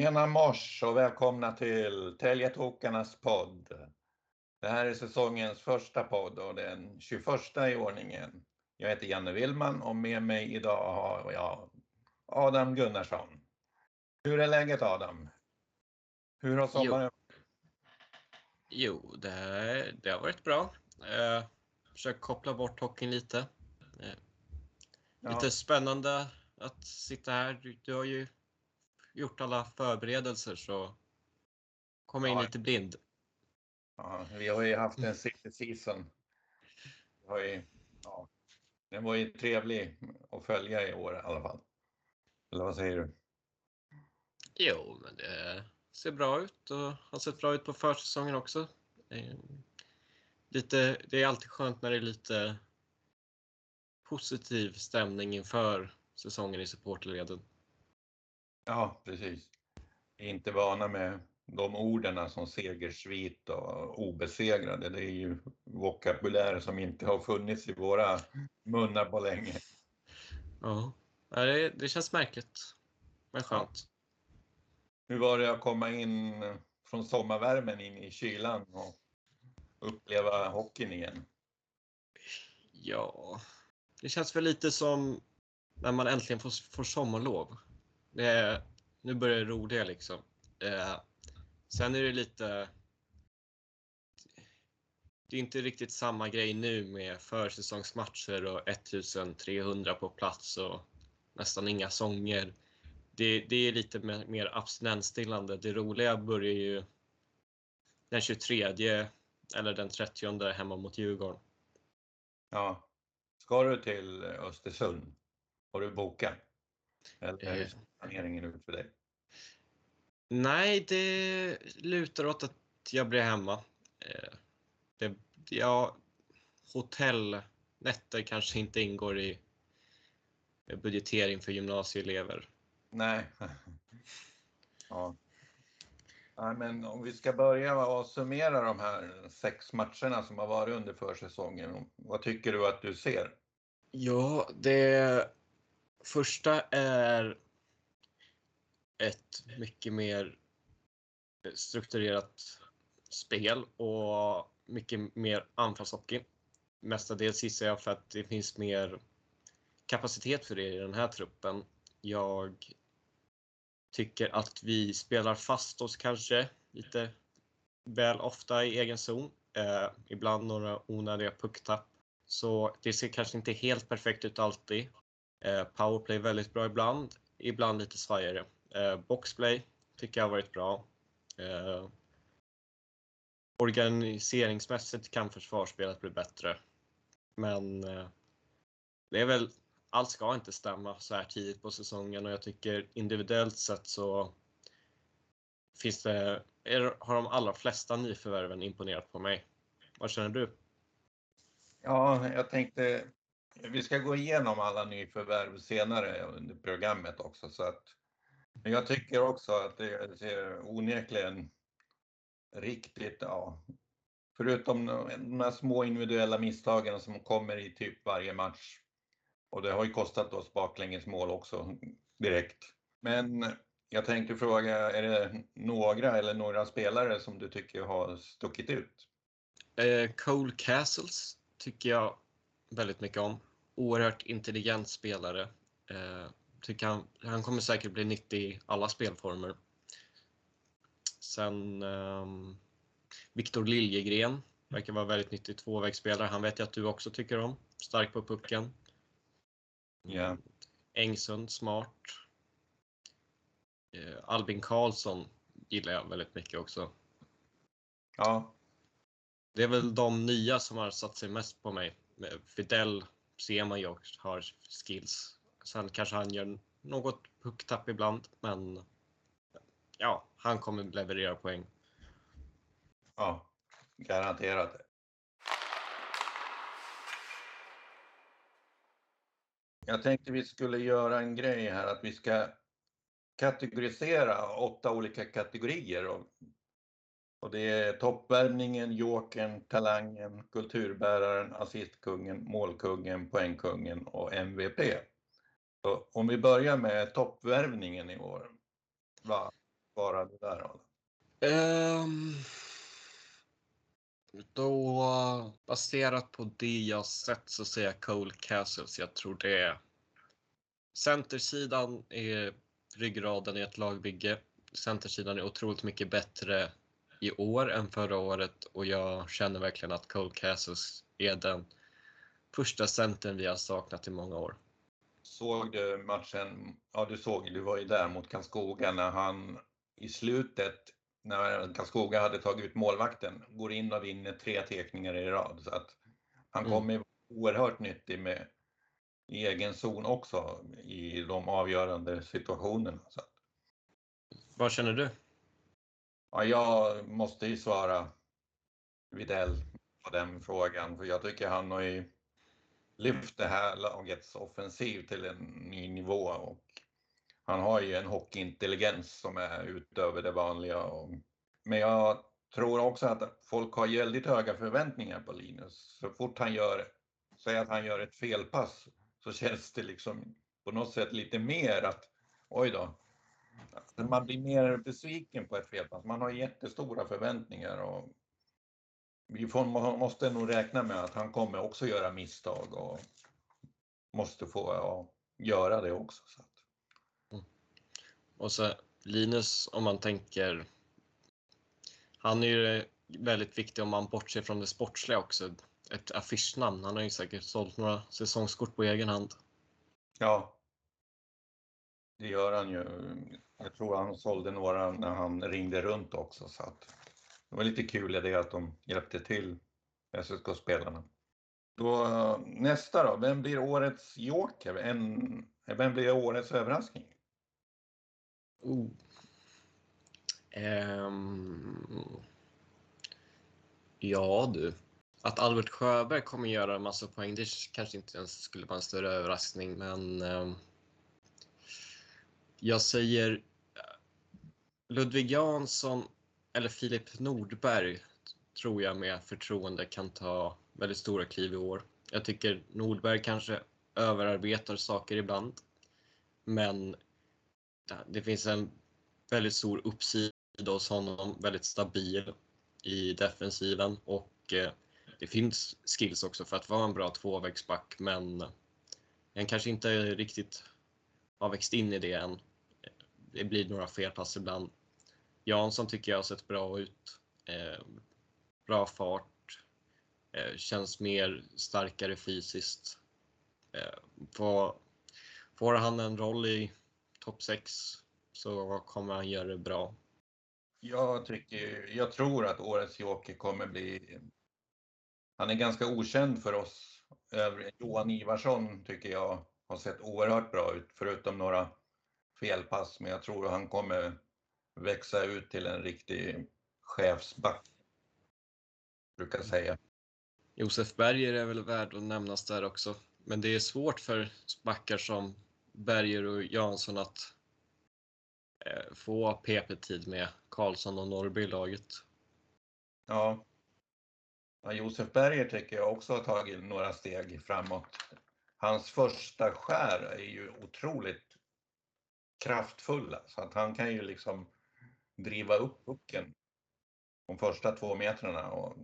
Tjena mors och välkomna till Täljetokarnas podd. Det här är säsongens första podd och den 21 i ordningen. Jag heter Janne Willman och med mig idag har jag Adam Gunnarsson. Hur är läget Adam? Hur har sommaren Jo, det, det har varit bra. Eh, försökt koppla bort hockeyn lite. Eh, Ja. Lite spännande att sitta här. Du, du har ju gjort alla förberedelser så kommer in Ja. lite blind. Ja, vi har ju haft en city season. Vi har ju, ja, den var ju trevlig att följa i år i alla fall. Eller vad säger du? Jo, men det ser bra ut och har sett bra ut på försäsongen också. Lite, det är alltid skönt när det är lite positiv stämning inför säsongen i supporterleden. Ja, precis. Vi är inte vana med de orden som segersvit och obesegrade. Det är ju vokabulär som inte har funnits i våra munnar på länge. Ja, Ja, det, det känns märkligt. Men skönt. Hur var det att komma in från sommarvärmen in i kylan och uppleva hockeyn igen? Ja, det känns väl lite som när man äntligen får, får sommarlov. Det är, nu börjar det roliga liksom. Eh, sen är det lite... Det är inte riktigt samma grej nu med försäsongsmatcher och 1300 på plats och nästan inga sånger. Det, det är lite mer, mer abstinensstillande. Det roliga börjar ju den 23 eller den 30 hemma mot Djurgården. Ja. Ska du till Östersund? Har du bokat? Eller hur Eh. ser planeringen ut för dig? Nej, det lutar åt att jag blir hemma. Eh, Det, ja, hotellnätter kanske inte ingår i budgetering för gymnasieelever. Nej. ja. Nej, men om vi ska börja och summera de här sex matcherna som har varit under försäsongen. Vad tycker du att du ser? Ja, det första är ett mycket mer strukturerat spel och mycket mer anfallshockey. Mestadels gissar jag för att det finns mer kapacitet för det i den här truppen. Jag tycker att vi spelar fast oss kanske lite väl ofta i egen zon. Eh, ibland några onödiga pucktapp. Så det ser kanske inte helt perfekt ut alltid. Eh, powerplay väldigt bra ibland, ibland lite svajigare. Eh, boxplay tycker jag har varit bra. Eh, organiseringsmässigt kan försvarsspelet bli bättre. Men eh, det är väl, allt ska inte stämma så här tidigt på säsongen och jag tycker individuellt sett så finns det, är, har de allra flesta nyförvärven imponerat på mig. Vad känner du? Ja, jag tänkte vi ska gå igenom alla nyförvärv senare under programmet också. Så att, men jag tycker också att det ser onekligen riktigt, ja, förutom de här små individuella misstagen som kommer i typ varje match. Och det har ju kostat oss baklängesmål också direkt. Men jag tänkte fråga, är det några eller några spelare som du tycker har stuckit ut? Eh, Cole Castles tycker jag väldigt mycket om. Oerhört intelligent spelare. Eh, tycker han, han kommer säkert bli nyttig i alla spelformer. Sen ehm, Viktor Liljegren verkar vara väldigt nyttig tvåvägsspelare. Han vet jag att du också tycker om. Stark på pucken. Ja. Engsund, smart. Eh, Albin Karlsson gillar jag väldigt mycket också. Ja, Det är väl de nya som har satt sig mest på mig. Fidel ser man ju också har skills. Sen kanske han gör något pucktapp ibland, men ja, han kommer leverera poäng. ja, garanterat. Jag tänkte vi skulle göra en grej här att vi ska kategorisera åtta olika kategorier. Och, och det är toppvärmningen, jokern, talangen, kulturbäraren, assistkungen, målkungen, poängkungen och MVP. Så om vi börjar med toppvärvningen i år. Vad svarar du där Adam? Ehm, um, då baserat på det jag sett så säger jag Cole Castles. Jag tror det är centersidan är ryggraden i ett lagbygge. Centersidan är otroligt mycket bättre i år än förra året och jag känner verkligen att Cole Castles är den första centern vi har saknat i många år. Såg du matchen, ja du såg, du var ju där mot Karlskoga när han i slutet, när Karlskoga hade tagit ut målvakten, går in och vinner tre tekningar i rad. Så att han mm. kommer oerhört nyttig med i egen zon också i de avgörande situationerna. Så. Vad känner du? Ja, jag måste ju svara Videll på den frågan, för jag tycker han har ju lyft det här lagets offensiv till en ny nivå och han har ju en hockeyintelligens som är utöver det vanliga. Men jag tror också att folk har väldigt höga förväntningar på Linus. Så fort han gör, säg att han gör ett felpass så känns det liksom på något sätt lite mer att oj då. Man blir mer besviken på ett felpass. Man har jättestora förväntningar och vi får, måste nog räkna med att han kommer också göra misstag och måste få ja, göra det också. Så att. Mm. Och så Linus, om man tänker, han är ju väldigt viktig om man bortser från det sportsliga också. Ett affischnamn. Han har ju säkert sålt några säsongskort på egen hand. Ja, det gör han ju. Jag tror han sålde några när han ringde runt också. Så att det var lite kul i det att de hjälpte till SSK-spelarna. Då, nästa då, vem blir årets joker? En, vem blir årets överraskning? Oh. Um. Ja du. Att Albert Sjöberg kommer göra en massa poäng, det kanske inte ens skulle vara en större överraskning, men um. jag säger Ludvig Jansson eller Filip Nordberg tror jag med förtroende kan ta väldigt stora kliv i år. Jag tycker Nordberg kanske överarbetar saker ibland. Men det finns en väldigt stor uppsida hos honom, väldigt stabil i defensiven och eh, det finns skills också för att vara en bra tvåvägsback men han kanske inte riktigt har växt in i det än. Det blir några felpass ibland Jansson tycker jag har sett bra ut. Eh, bra fart. Eh, känns mer starkare fysiskt. Eh, får, får han en roll i topp 6 så kommer han göra det bra. Jag, tycker, jag tror att årets joker kommer bli... Han är ganska okänd för oss. Johan Ivarsson tycker jag har sett oerhört bra ut, förutom några felpass. Men jag tror att han kommer växa ut till en riktig chefsback. Brukar säga. Josef Berger är väl värd att nämnas där också. Men det är svårt för backar som Berger och Jansson att eh, få PP-tid med Karlsson och Norrby i laget. Ja. ja. Josef Berger tycker jag också har tagit några steg framåt. Hans första skär är ju otroligt kraftfulla så att han kan ju liksom driva upp pucken de första två metrarna och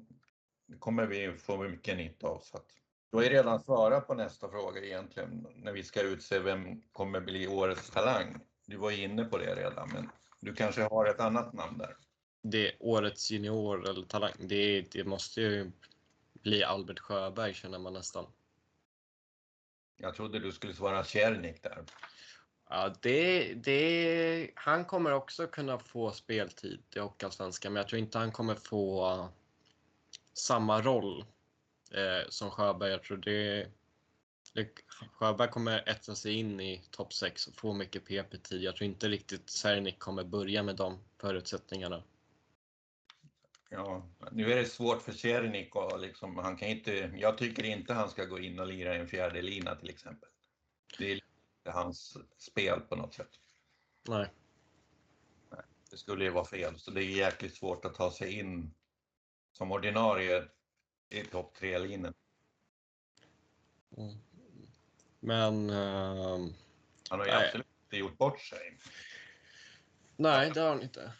det kommer vi få mycket nytta av. Så att, du har ju redan svarat på nästa fråga egentligen när vi ska utse vem kommer bli årets talang. Du var inne på det redan, men du kanske har ett annat namn där? Det årets junior eller talang, det, det måste ju bli Albert Sjöberg känner man nästan. Jag trodde du skulle svara Kärnik där. Ja, det, det, han kommer också kunna få speltid i Hockeyallsvenskan, men jag tror inte han kommer få samma roll eh, som Sjöberg. Jag tror det, det, Sjöberg kommer etsa sig in i topp 6 och få mycket PP-tid. Jag tror inte riktigt Sernik kommer börja med de förutsättningarna. Ja, nu är det svårt för Sernik och liksom, han kan inte, jag tycker inte han ska gå in och lira i en fjärde lina till exempel. Det är hans spel på något sätt. Nej. Nej. Det skulle ju vara fel, så det är jäkligt svårt att ta sig in som ordinarie i topp tre-linjen. Mm. Men... Uh, Han har ju absolut inte gjort bort sig. Nej, det har han inte.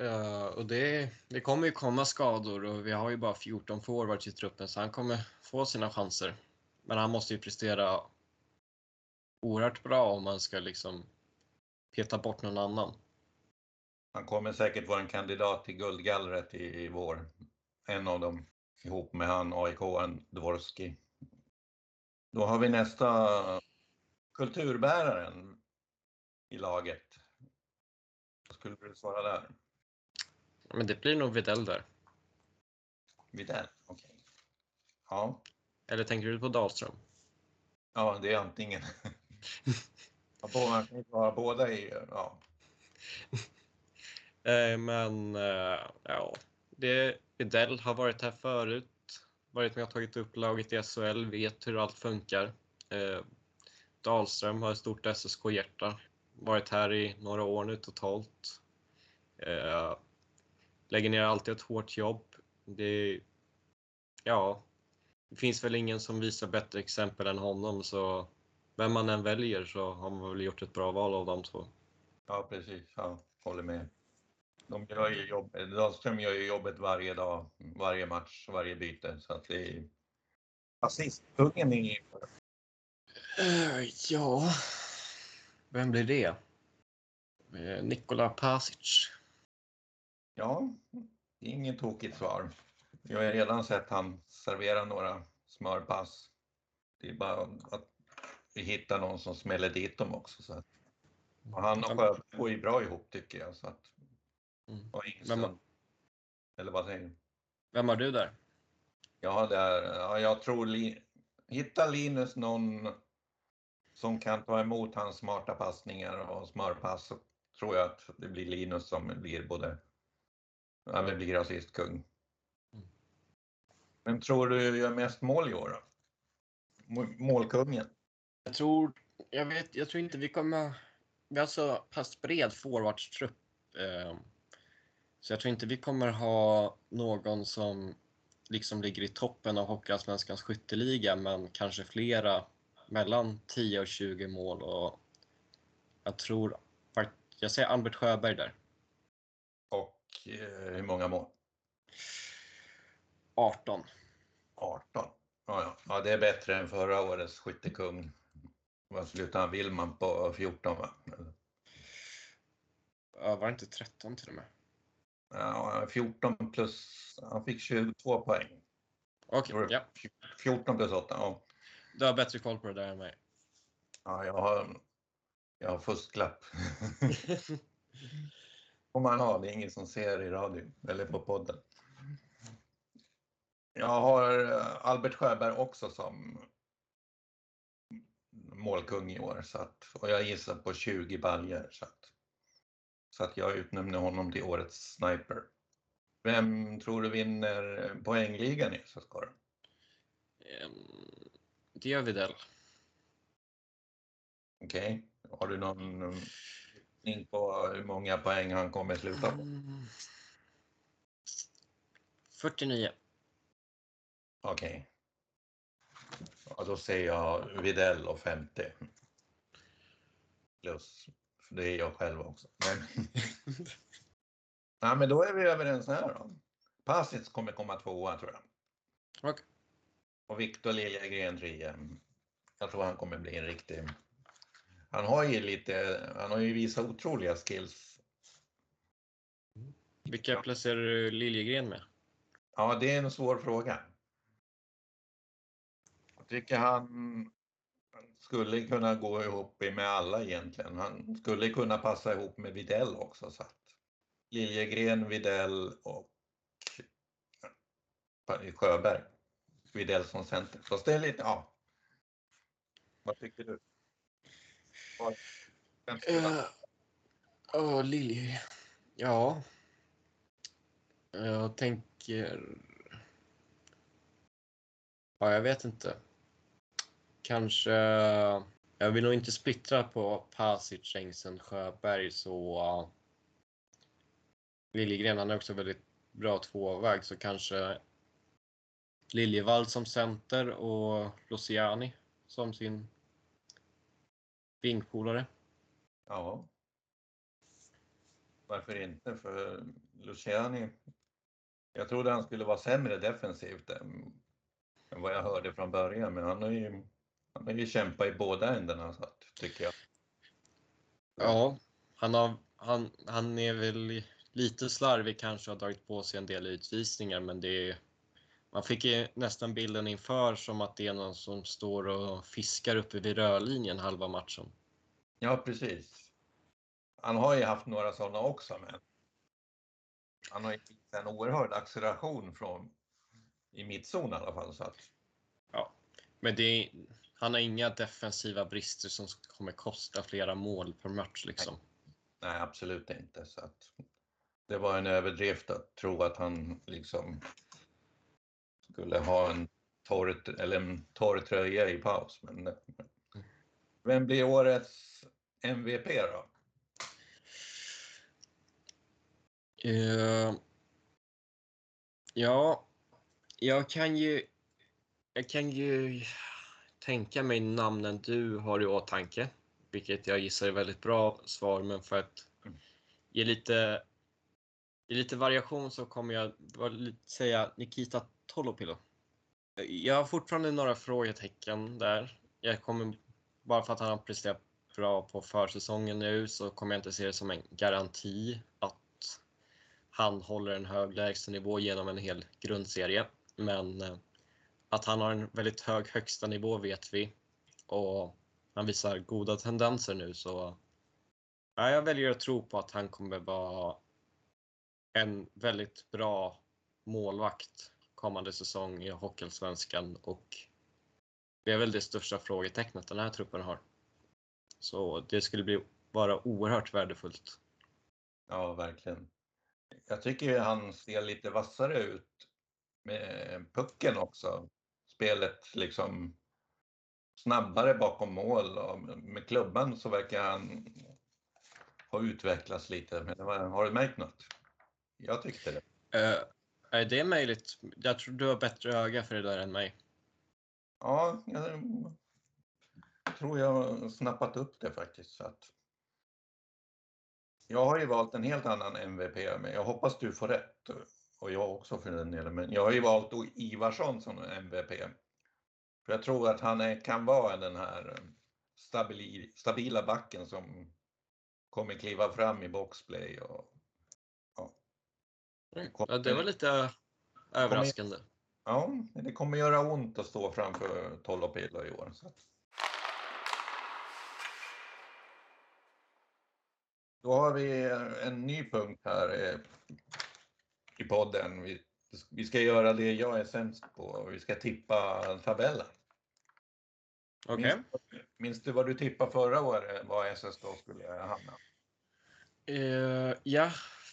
Uh, och det, det kommer ju komma skador och vi har ju bara 14 forwards i truppen så han kommer få sina chanser. Men han måste ju prestera oerhört bra om man ska liksom peta bort någon annan. Han kommer säkert vara en kandidat till Guldgallret i, i vår. En av dem ihop med han AIK-aren Dvorski. Då har vi nästa kulturbäraren i laget. Vad skulle du svara där? Men det blir nog Widell där. Widell, okej. Okay. Ja. Eller tänker du på Dahlström? Ja, det är antingen. Man kan inte vara båda i, ja. Eh, men eh, ja, det, Widell har varit här förut, varit med och tagit upp laget i SHL, vet hur allt funkar. Eh, Dahlström har ett stort SSK-hjärta, varit här i några år nu totalt. Lägger ner alltid ett hårt jobb. Det, ja, det finns väl ingen som visar bättre exempel än honom så vem man än väljer så har man väl gjort ett bra val av de två. Ja, precis. Ja, håller med. De gör ju jobb, Dahlström gör ju jobbet varje dag, varje match, varje byte. Så att det är assistkungen i... Uh, ja, vem blir det? Uh, Nikola Pasic. Ja, inget tokigt svar. Jag har redan sett han servera några smörpass. Det är bara att vi hittar någon som smäller dit dem också. Så att, och han och Sjöberg går ju bra ihop tycker jag. Så att, mm. och Vem, eller vad säger du? Vem har du där? Ja, där, ja jag tror li, hitta Linus någon som kan ta emot hans smarta passningar och smörpass så tror jag att det blir Linus som blir både, ja, blir assistkung. Mm. Vem tror du gör mest mål i år då? Målkungen? Jag tror, jag vet, jag tror inte vi kommer, vi har så pass bred forwardstrupp. Eh, så jag tror inte vi kommer ha någon som liksom ligger i toppen av Hockeyallsvenskans skytteliga, men kanske flera mellan 10 och 20 mål och jag tror, jag säger Albert Sjöberg där. Och eh, hur många mål? 18. 18. Ja, ja. ja, det är bättre än förra årets skyttekung. Vad slutade han Willman på 14 va? Ja, var det inte 13 till och med? Ja, 14 plus, han fick 22 poäng. Okej, okay, ja. 14 plus 8, ja. Du har bättre koll på det där än mig. Ja, jag har, jag har fusklapp. Om man har, det är ingen som ser i radio eller på podden. Jag har eh, Albert Sjöberg också som målkung i år så att, och jag gissar på 20 baljer så att, så att jag utnämner honom till årets sniper. Vem tror du vinner poängligan i SSK? Um, det gör Widell. Okej, okay. har du någon in på hur många poäng han kommer sluta på? Mm. 49. Okej. Okay. Ja, då säger jag Videll och 50. Plus, för det är jag själv också. Men... ja, men då är vi överens här då. Pasic kommer komma tvåa tror jag. Okay. Och Viktor Liljegren trea. Jag tror han kommer bli en riktig... Han har ju lite, han har ju visat otroliga skills. Vilka placerar du Liljegren med? Ja, det är en svår fråga tycker han skulle kunna gå ihop med alla egentligen. Han skulle kunna passa ihop med Videll också. Så att Liljegren, Videll och Sjöberg. Videll som center. Fast det är lite, ja. Vad tycker du? Eh, ja, uh, uh, Lilje. Ja. Jag tänker... Ja, jag vet inte kanske... Jag vill nog inte splittra på Pasic, Engsen, Sjöberg så... Uh, Liljegren, han är också väldigt bra tvåväg så kanske Liljevall som center och Luciani som sin vingpolare. Ja. varför inte? För Luciani, jag trodde han skulle vara sämre defensivt än vad jag hörde från början, men han har ju, han har ju kämpat i båda ändarna, tycker jag. Ja, han, har, han, han är väl lite slarvig kanske, har dragit på sig en del utvisningar, men det är man fick ju nästan bilden inför som att det är någon som står och fiskar uppe vid rörlinjen halva matchen. Ja, precis. Han har ju haft några sådana också, men han har ju en oerhörd acceleration från i mittzon i alla fall. Så att... Ja, men det är, han har inga defensiva brister som kommer kosta flera mål per match liksom. Nej, Nej absolut inte. Så att det var en överdrift att tro att han liksom skulle ha en torr, eller en torr tröja i paus. Men, vem blir årets MVP då? Uh, ja, jag kan ju jag kan ju tänka mig namnen du har i åtanke, vilket jag gissar är väldigt bra svar, men för att ge lite, ge lite variation så kommer jag säga Nikita Tolopilo. Jag har fortfarande några frågetecken där. Jag kommer, bara för att han har presterat bra på försäsongen nu så kommer jag inte se det som en garanti att han håller en hög lägstanivå genom en hel grundserie. Men eh, att han har en väldigt hög högsta nivå vet vi och han visar goda tendenser nu så ja, jag väljer att tro på att han kommer vara en väldigt bra målvakt kommande säsong i Hockeyallsvenskan och det är väl det största frågetecknet den här truppen har. Så det skulle bli vara oerhört värdefullt. Ja, verkligen. Jag tycker han ser lite vassare ut med pucken också. Spelet liksom snabbare bakom mål och med klubban så verkar han ha utvecklats lite. Men har du märkt något? Jag tyckte det. Uh, är det möjligt? Jag tror du har bättre öga för det där än mig. Ja, jag tror jag har snappat upp det faktiskt. Så att... Jag har ju valt en helt annan MVP, men jag hoppas du får rätt. Och jag också för den delen. Men jag har ju valt Ivarsson som MVP. För jag tror att han är, kan vara den här stabili, stabila backen som kommer kliva fram i boxplay och Ja, det var lite överraskande. Ja, det kommer göra ont att stå framför Tolopilo i år. Så. Då har vi en ny punkt här i podden. Vi, vi ska göra det jag är sämst på. Vi ska tippa tabellen. Okej. Okay. Minns, minns, du vad du tippade förra året, var SS då skulle hamna? Uh, ja,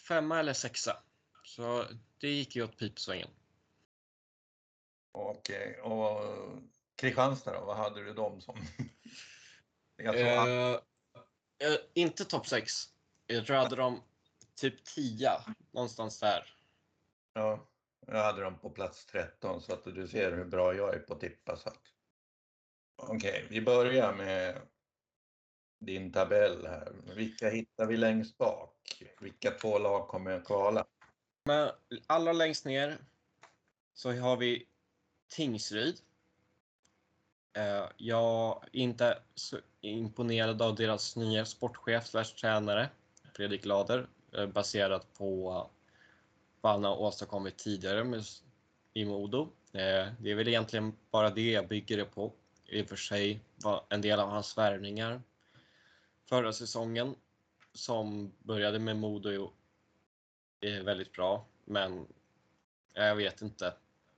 femma eller sexa. Så det gick ju åt pipsvängen. Okej, okay. och Kristianstad då? Vad hade du dem som? uh, uh, inte topp 6. Jag tror jag hade dem typ 10, någonstans där. Ja, jag hade dem på plats 13 så att du ser hur bra jag är på att tippa. Okej, okay, vi börjar med din tabell här. Vilka hittar vi längst bak? Vilka två lag kommer att kvala? Men allra längst ner så har vi Tingsryd. Eh, jag är inte så imponerad av deras nya sportchef slash tränare Fredrik Lader eh, baserat på vad han har åstadkommit tidigare med, i Modo. Eh, det är väl egentligen bara det jag bygger det på. I och för sig var en del av hans värvningar förra säsongen som började med Modo är väldigt bra, men jag vet inte.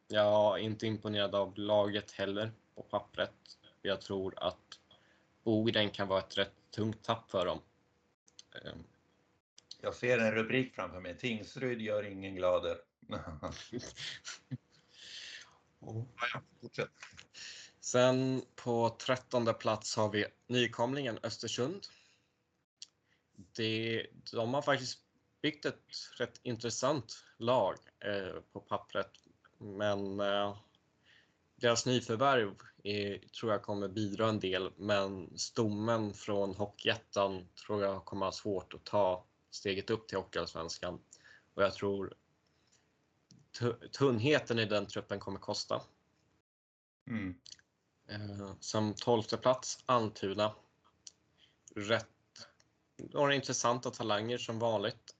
Jag är inte imponerad av laget heller på pappret. Jag tror att Bogren kan vara ett rätt tungt tapp för dem. Ehm, jag ser en rubrik framför mig. Tingsryd gör ingen glader. oh. Sen på trettonde plats har vi nykomlingen Östersund. Det, de har faktiskt byggt ett rätt intressant lag eh, på pappret. Men eh, deras nyförvärv är, tror jag kommer bidra en del. Men stommen från Hockeyettan tror jag kommer ha svårt att ta steget upp till Hockeyallsvenskan. Och jag tror tunnheten i den truppen kommer kosta. Mm. Eh, som tolfte plats Almtuna. Rätt, några intressanta talanger som vanligt.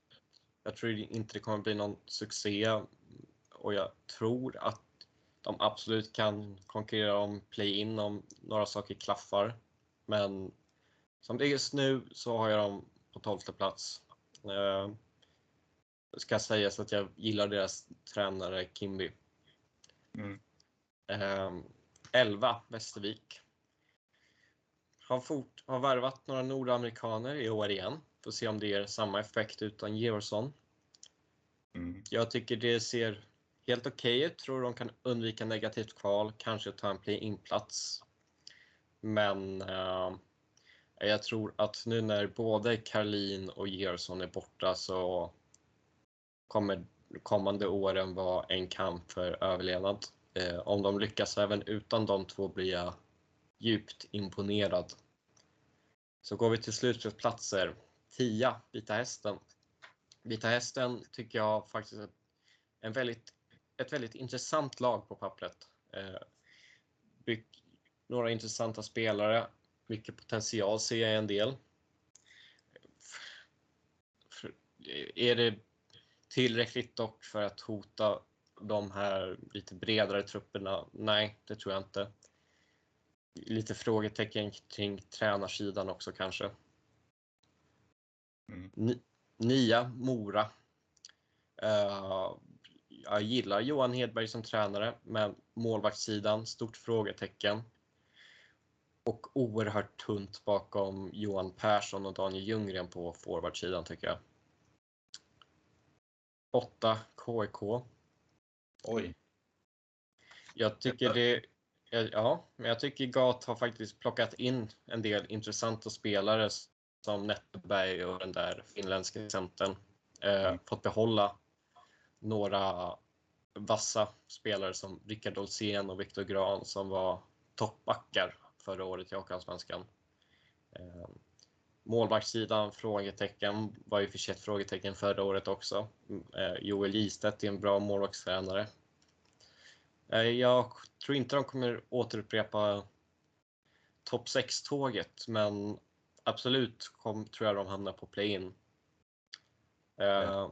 Jag tror inte det kommer bli någon succé och jag tror att de absolut kan konkurrera om play-in om några saker klaffar. Men som det är just nu så har jag dem på tolfte plats. Eh, ska sägas att jag gillar deras tränare Kimby. Mm. Eh, 11 Västervik. Har, fort, har värvat några nordamerikaner i år igen. Får se om det ger samma effekt utan Georgsson. Mm. Jag tycker det ser helt okej okay ut. Tror de kan undvika negativt kval, kanske ta en play-in-plats. Men eh, jag tror att nu när både Karlin och Georgsson är borta så kommer kommande åren vara en kamp för överlevnad. Eh, om de lyckas även utan de två blir jag djupt imponerad. Så går vi till slutspelsplatser. 10, Vita Hästen. Vita Hästen tycker jag faktiskt är en väldigt, ett väldigt intressant lag på pappret. Eh, några intressanta spelare, mycket potential ser jag en del. Är det tillräckligt dock för att hota de här lite bredare trupperna? Nej, det tror jag inte. Lite frågetecken kring tränarsidan också kanske. Mm. Nia, Mora. Uh, jag gillar Johan Hedberg som tränare, men målvaktssidan, stort frågetecken. Och oerhört tunt bakom Johan Persson och Daniel Ljunggren på forwardsidan tycker jag. 8 KIK. Oj. Jag tycker det Ja, men jag tycker GAT har faktiskt plockat in en del intressanta spelare som Netteberg och den där finländska centern. Eh, mm. fått behålla några vassa spelare som Rickard Olsén och Viktor Gran som var toppbackar förra året i Hockeyallsvenskan. Eh, målvaktssidan, frågetecken, var ju för sig ett frågetecken förra året också. Eh, Joel Gistedt är en bra målvaktstränare. Eh, jag tror inte de kommer återupprepa topp 6-tåget, men absolut kom, tror jag de hamnar på play-in. Eh,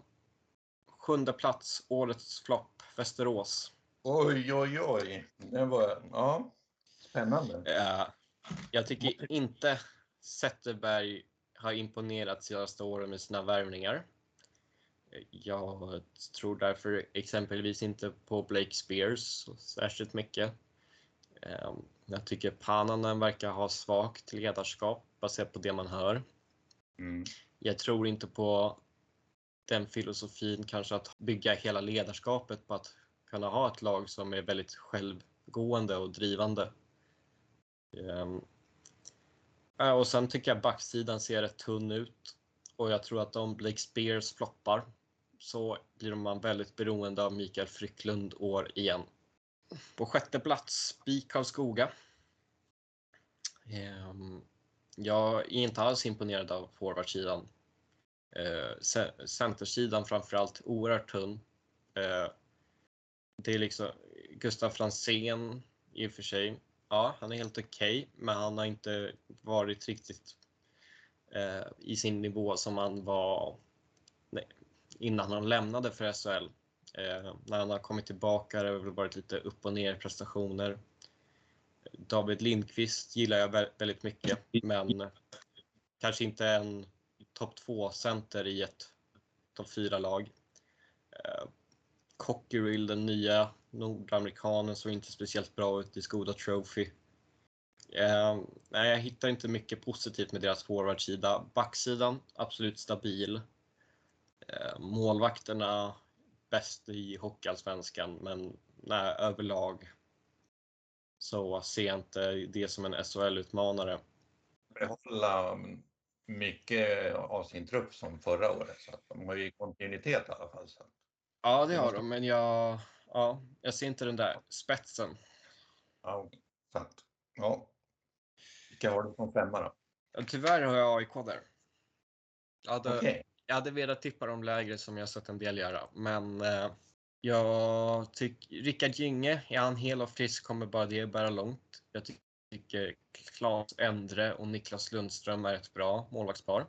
sjunde plats, årets flopp, Västerås. Oj, oj, oj. Det var, ja, spännande. Eh, jag tycker inte Zetterberg har imponerat senaste åren med sina värvningar. Jag tror därför exempelvis inte på Blake Spears särskilt mycket. Ehm, jag tycker Pananen verkar ha svagt ledarskap baserat på det man hör. Mm. Jag tror inte på den filosofin kanske att bygga hela ledarskapet på att kunna ha ett lag som är väldigt självgående och drivande. Ehm, eh, och sen tycker jag backsidan ser rätt tunn ut och jag tror att om Blake Spears floppar så blir man väldigt beroende av Mikael Frycklund år igen. På sjätte plats, BIK Karlskoga. Ehm, jag är inte alls imponerad av forwardsidan. Eh, centersidan framförallt oerhört tunn. Eh, det är liksom Gustav Fransén i och för sig. Ja, han är helt okej, okay, men han har inte varit riktigt eh, i sin nivå som han var innan han lämnade för SHL. Eh, när han har kommit tillbaka har det väl varit lite upp och ner prestationer. David Lindqvist gillar jag väldigt mycket, men kanske inte en topp 2-center i ett topp 4-lag. Eh, Cockerill, den nya nordamerikanen, såg inte speciellt bra ut i Skoda Trophy. Eh, nej, jag hittar inte mycket positivt med deras forwardsida. Backsidan, absolut stabil. Eh, målvakterna bäst i Hockeyallsvenskan, men nej, överlag så ser jag inte det som en SHL-utmanare. Behålla mycket av sin trupp som förra året, så att de har ju kontinuitet i alla fall. Så. Ja, det har de, men jag, ja, jag ser inte den där spetsen. Ja, sant. Ja. Vilka har du som femma då? Ja, tyvärr har jag AIK där. Jag hade, okay. jag hade velat tippa dem lägre som jag sett en del göra, men eh, jag tycker Rickard Gynge, är han hel och frisk kommer bara det bära långt. Jag tycker Claes Endre och Niklas Lundström är ett bra målvaktspar.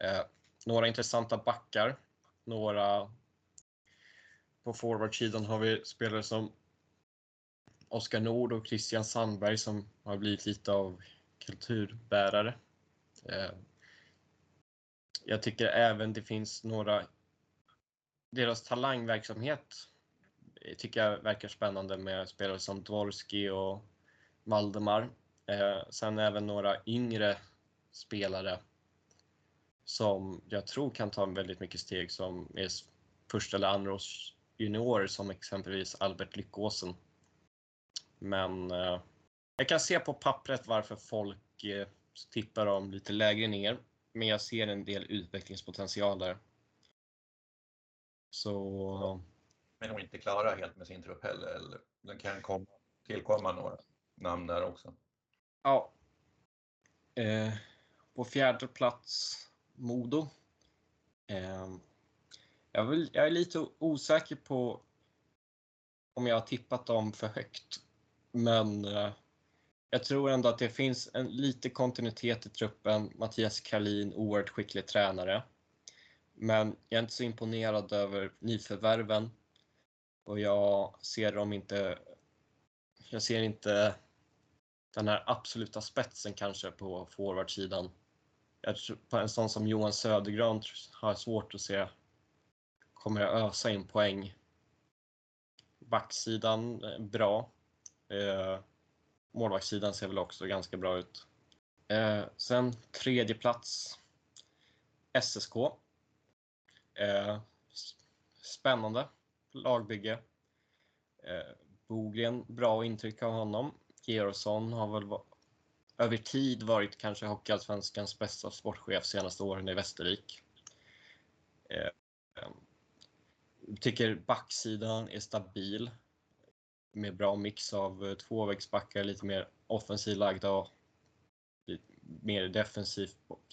Eh, några intressanta backar. Några på forwardsidan har vi spelare som Oskar Nord och Christian Sandberg som har blivit lite av kulturbärare. Eh, jag tycker även det finns några deras talangverksamhet eh, tycker jag verkar spännande med spelare som Dvorski och Valdemar. Eh, sen även några yngre spelare som jag tror kan ta väldigt mycket steg som är första eller andra års juniorer som exempelvis Albert Lyckåsen. Men eh, jag kan se på pappret varför folk eh, tippar dem lite lägre ner. Men jag ser en del utvecklingspotential där. Så... Men nog inte klara helt med sin trupp heller. Eller den kan komma, tillkomma några namn där också. Ja. Eh, på fjärde plats Modo. Eh, jag, vill, jag är lite osäker på om jag har tippat dem för högt. Men eh, jag tror ändå att det finns en lite kontinuitet i truppen. Mattias Karlin, oerhört skicklig tränare. Men jag är inte så imponerad över nyförvärven. Och jag ser dem inte... Jag ser inte den här absoluta spetsen kanske på forwardsidan. Jag tror på en sån som Johan Södergran har svårt att se kommer att ösa in poäng. Backsidan eh, bra. Eh, målvaktssidan ser väl också ganska bra ut. Eh, sen tredje plats SSK. Eh, spännande lagbygge. Eh, Bogren, bra intryck av honom. Georgsson har väl över tid varit kanske Hockeyallsvenskans bästa sportchef senaste åren i Västervik. Eh, Tycker backsidan är stabil med bra mix av eh, tvåvägsbackar, lite mer offensivt lagda och mer defensiv,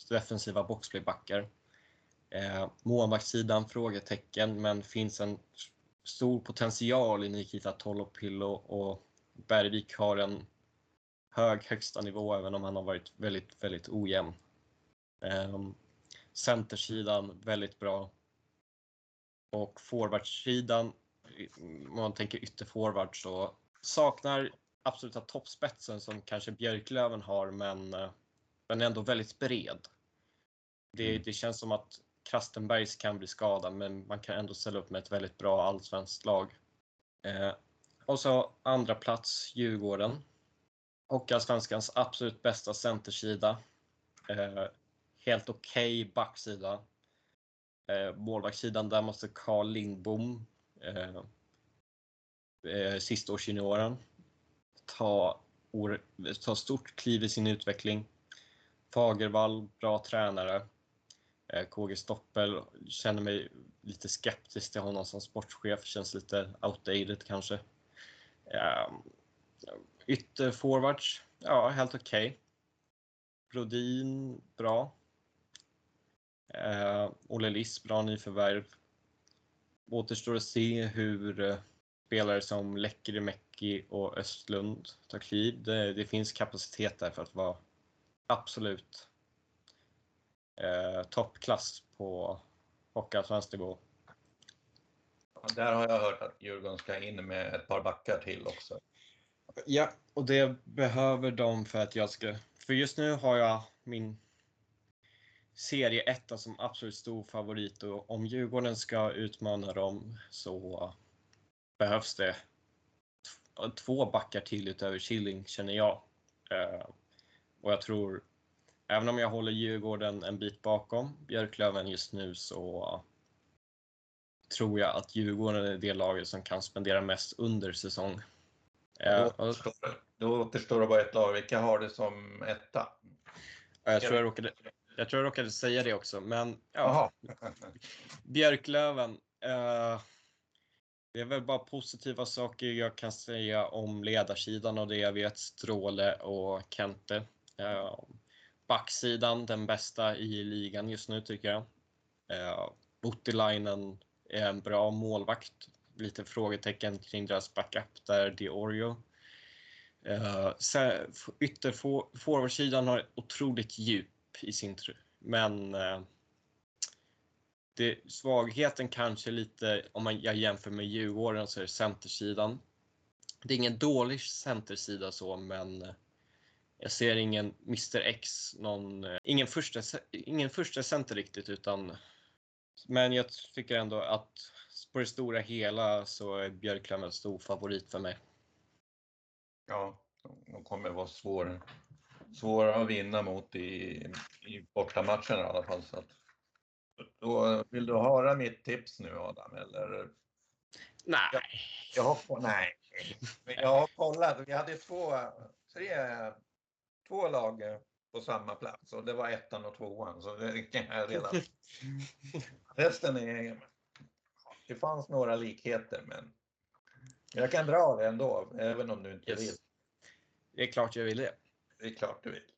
defensiva boxplaybackar. Eh, målvaktssidan frågetecken, men finns en stor potential i Nikita Tolopillo och Bergvik har en hög högsta nivå även om han har varit väldigt, väldigt ojämn. Eh, centersidan väldigt bra. Och forwardsidan, om man tänker ytterforward så saknar absoluta toppspetsen som kanske Björklöven har men, eh, men ändå väldigt bred. Det, mm. det känns som att Krastenbergs kan bli skadad men man kan ändå ställa upp med ett väldigt bra allsvenskt lag. Eh, och så andra plats Djurgården. Hockeyallsvenskans absolut bästa centersida. Eh, helt okej okay backsida. Eh, målvaktssidan där måste Carl Lindbom, eh, eh, sistaårsjunioren, ta, ta stort kliv i sin utveckling. Fagervall, bra tränare. Eh, KG Stoppel känner mig lite skeptisk till honom som sportchef, känns lite outdated kanske. Eh, Ytterforwards, ja helt okej. Okay. Brodin, bra. Eh, Olle Liss, bra nyförvärv. Återstår att se hur eh, spelare som Lekkerimäki och Östlund tar kliv. Det, det, finns kapacitet där för att vara absolut eh, toppklass på Hockeyallsvensk nivå. Där har jag hört att Djurgården ska in med ett par backar till också. Ja, och det behöver de för att jag ska... För just nu har jag min serieetta som absolut stor favorit och om Djurgården ska utmana dem så behövs det två backar till utöver Killing känner jag. Eh, och jag tror, även om jag håller Djurgården en bit bakom Björklöven just nu så tror jag att Djurgården är det laget som kan spendera mest under säsong. Då återstår, då återstår det bara ett lag. Vilka har det som etta? Jag tror jag råkade, jag tror jag råkade säga det också, men ja. Björklöven. Eh, det är väl bara positiva saker jag kan säga om ledarsidan och det jag vet Stråle och Kente. Eh, backsidan, den bästa i ligan just nu tycker jag. Eh, Bottilainen är en bra målvakt. Lite frågetecken kring deras backup där, Diorio. Eh, Ytterforwardsidan har otroligt djup i sin tur. men eh, det, svagheten kanske lite, om man, jag jämför med Djurgården, så är det centersidan. Det är ingen dålig centersida så, men eh, jag ser ingen Mr X, någon, eh, ingen, första, ingen första center riktigt, utan men jag tycker ändå att på det stora hela så är Björklöven en stor favorit för mig. Ja, de kommer vara svåra, svåra att vinna mot i, i bortamatchen i alla fall. Så att, då, vill du höra mitt tips nu Adam? Eller? Nej. Jag, jag har, nej. Jag har kollat. Vi hade två, tre, två lag på samma plats och det var ettan och tvåan. Så det kan jag redan. Resten är... Det fanns några likheter men jag kan dra det ändå, även om du inte yes. vill. Det är klart jag vill det. Det är klart du vill.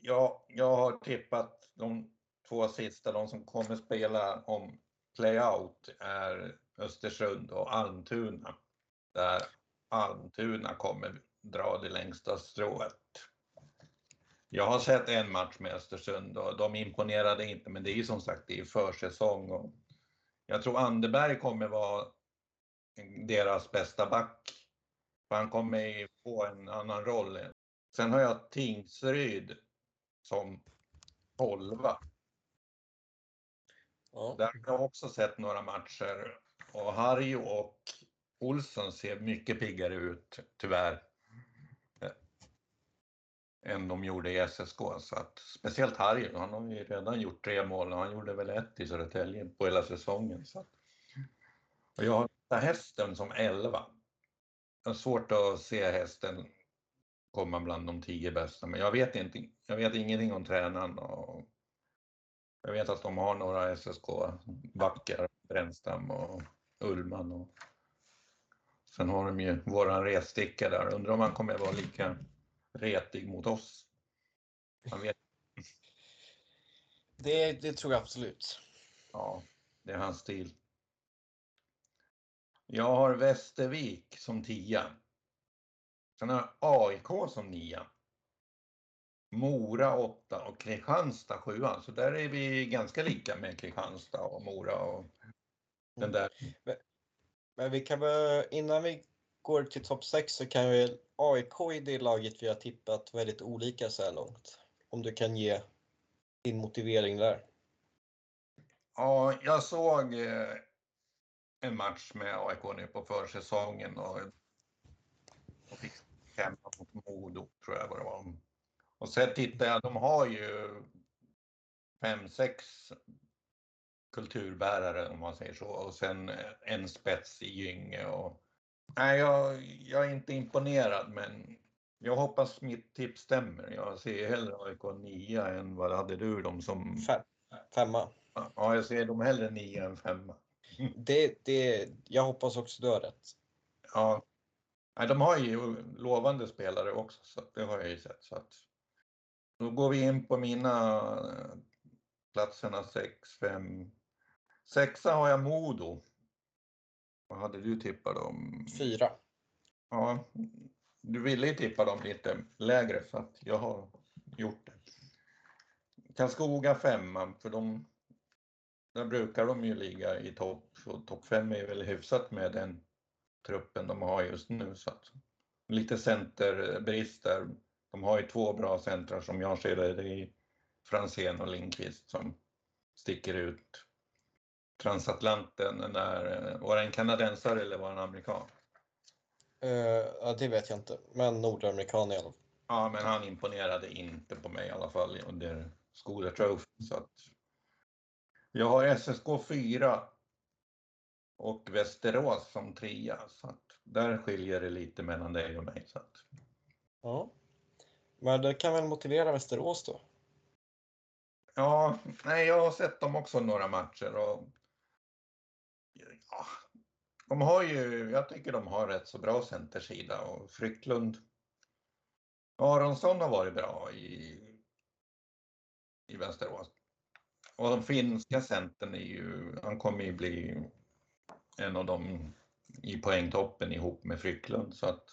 Jag, jag har tippat de två sista, de som kommer spela om playout är Östersund och Almtuna. Där Almtuna kommer dra det längsta strået. Jag har sett en match med Östersund och de imponerade inte, men det är ju som sagt det är försäsong och jag tror Anderberg kommer vara deras bästa back. Han kommer få en annan roll. Sen har jag Tingsryd som tolva. Ja. Där har jag också sett några matcher och Harry och Olsson ser mycket piggare ut, tyvärr, än de gjorde i SSK. Så att, speciellt Harry, han har ju redan gjort tre mål och han gjorde väl ett i Södertälje på hela säsongen. Så att, och jag har hästen som 11. Jag har svårt att se hästen komma bland de tio bästa, men jag vet, inte, jag vet ingenting om tränaren. Och jag vet att de har några SSK-backar, Brännstam och Ullman. Och sen har de ju våran ressticka där. Undrar om han kommer vara lika retig mot oss. Man vet. Det, det tror jag absolut. Ja, det är hans stil. Jag har Västervik som tia. Sen har jag AIK som nia. Mora 8 och Kristianstad 7. Så där är vi ganska lika med Kristianstad och Mora och den där. Men, men vi kan väl, innan vi går till topp 6 så kan vi AIK i det laget vi har tippat väldigt olika så här långt. Om du kan ge din motivering där. Ja, jag såg eh, en match med AIK nu på försäsongen och, och fick mot Modo tror jag vad det var. Och sen tittar jag, de har ju fem, sex kulturbärare om man säger så och sen en spets i Gynge. Och, nej, jag, jag är inte imponerad men jag hoppas mitt tips stämmer. Jag ser hellre AIK 9 än vad hade du dem som? Fem. Femma. Ja, jag ser dem hellre 9 än femma. Det, det, jag hoppas också du har rätt. Ja. Nej, de har ju lovande spelare också, så det har jag ju sett. Så att, då går vi in på mina eh, platserna 6, 5. Sexa har jag Modo. Vad hade du tippat dem? Fyra. Ja, du ville ju tippa dem lite lägre så att jag har gjort det. Karlskoga femma, för de, där brukar de ju ligga i topp och topp fem är väl hyfsat med den truppen de har just nu. Så att, lite centerbrist där de har ju två bra centrar som jag ser det. Det är Franzén och Lindqvist som sticker ut. Transatlanten, den där, var det en kanadensare eller var det en amerikan? Uh, ja, det vet jag inte, men nordamerikan i alla fall. Ja, men han imponerade inte på mig i alla fall under Skoda Trophy. Så att jag har SSK 4 och Västerås som trea. Så att där skiljer det lite mellan dig och mig. Så att... Ja. Men det kan väl motivera Västerås då? Ja, nej, jag har sett dem också några matcher och ja, de har ju, jag tycker de har rätt så bra centersida och Frycklund Aronsson har varit bra i, i Västerås. och den finska centern är ju, han kommer ju bli en av dem i poängtoppen ihop med Frycklund. Så att,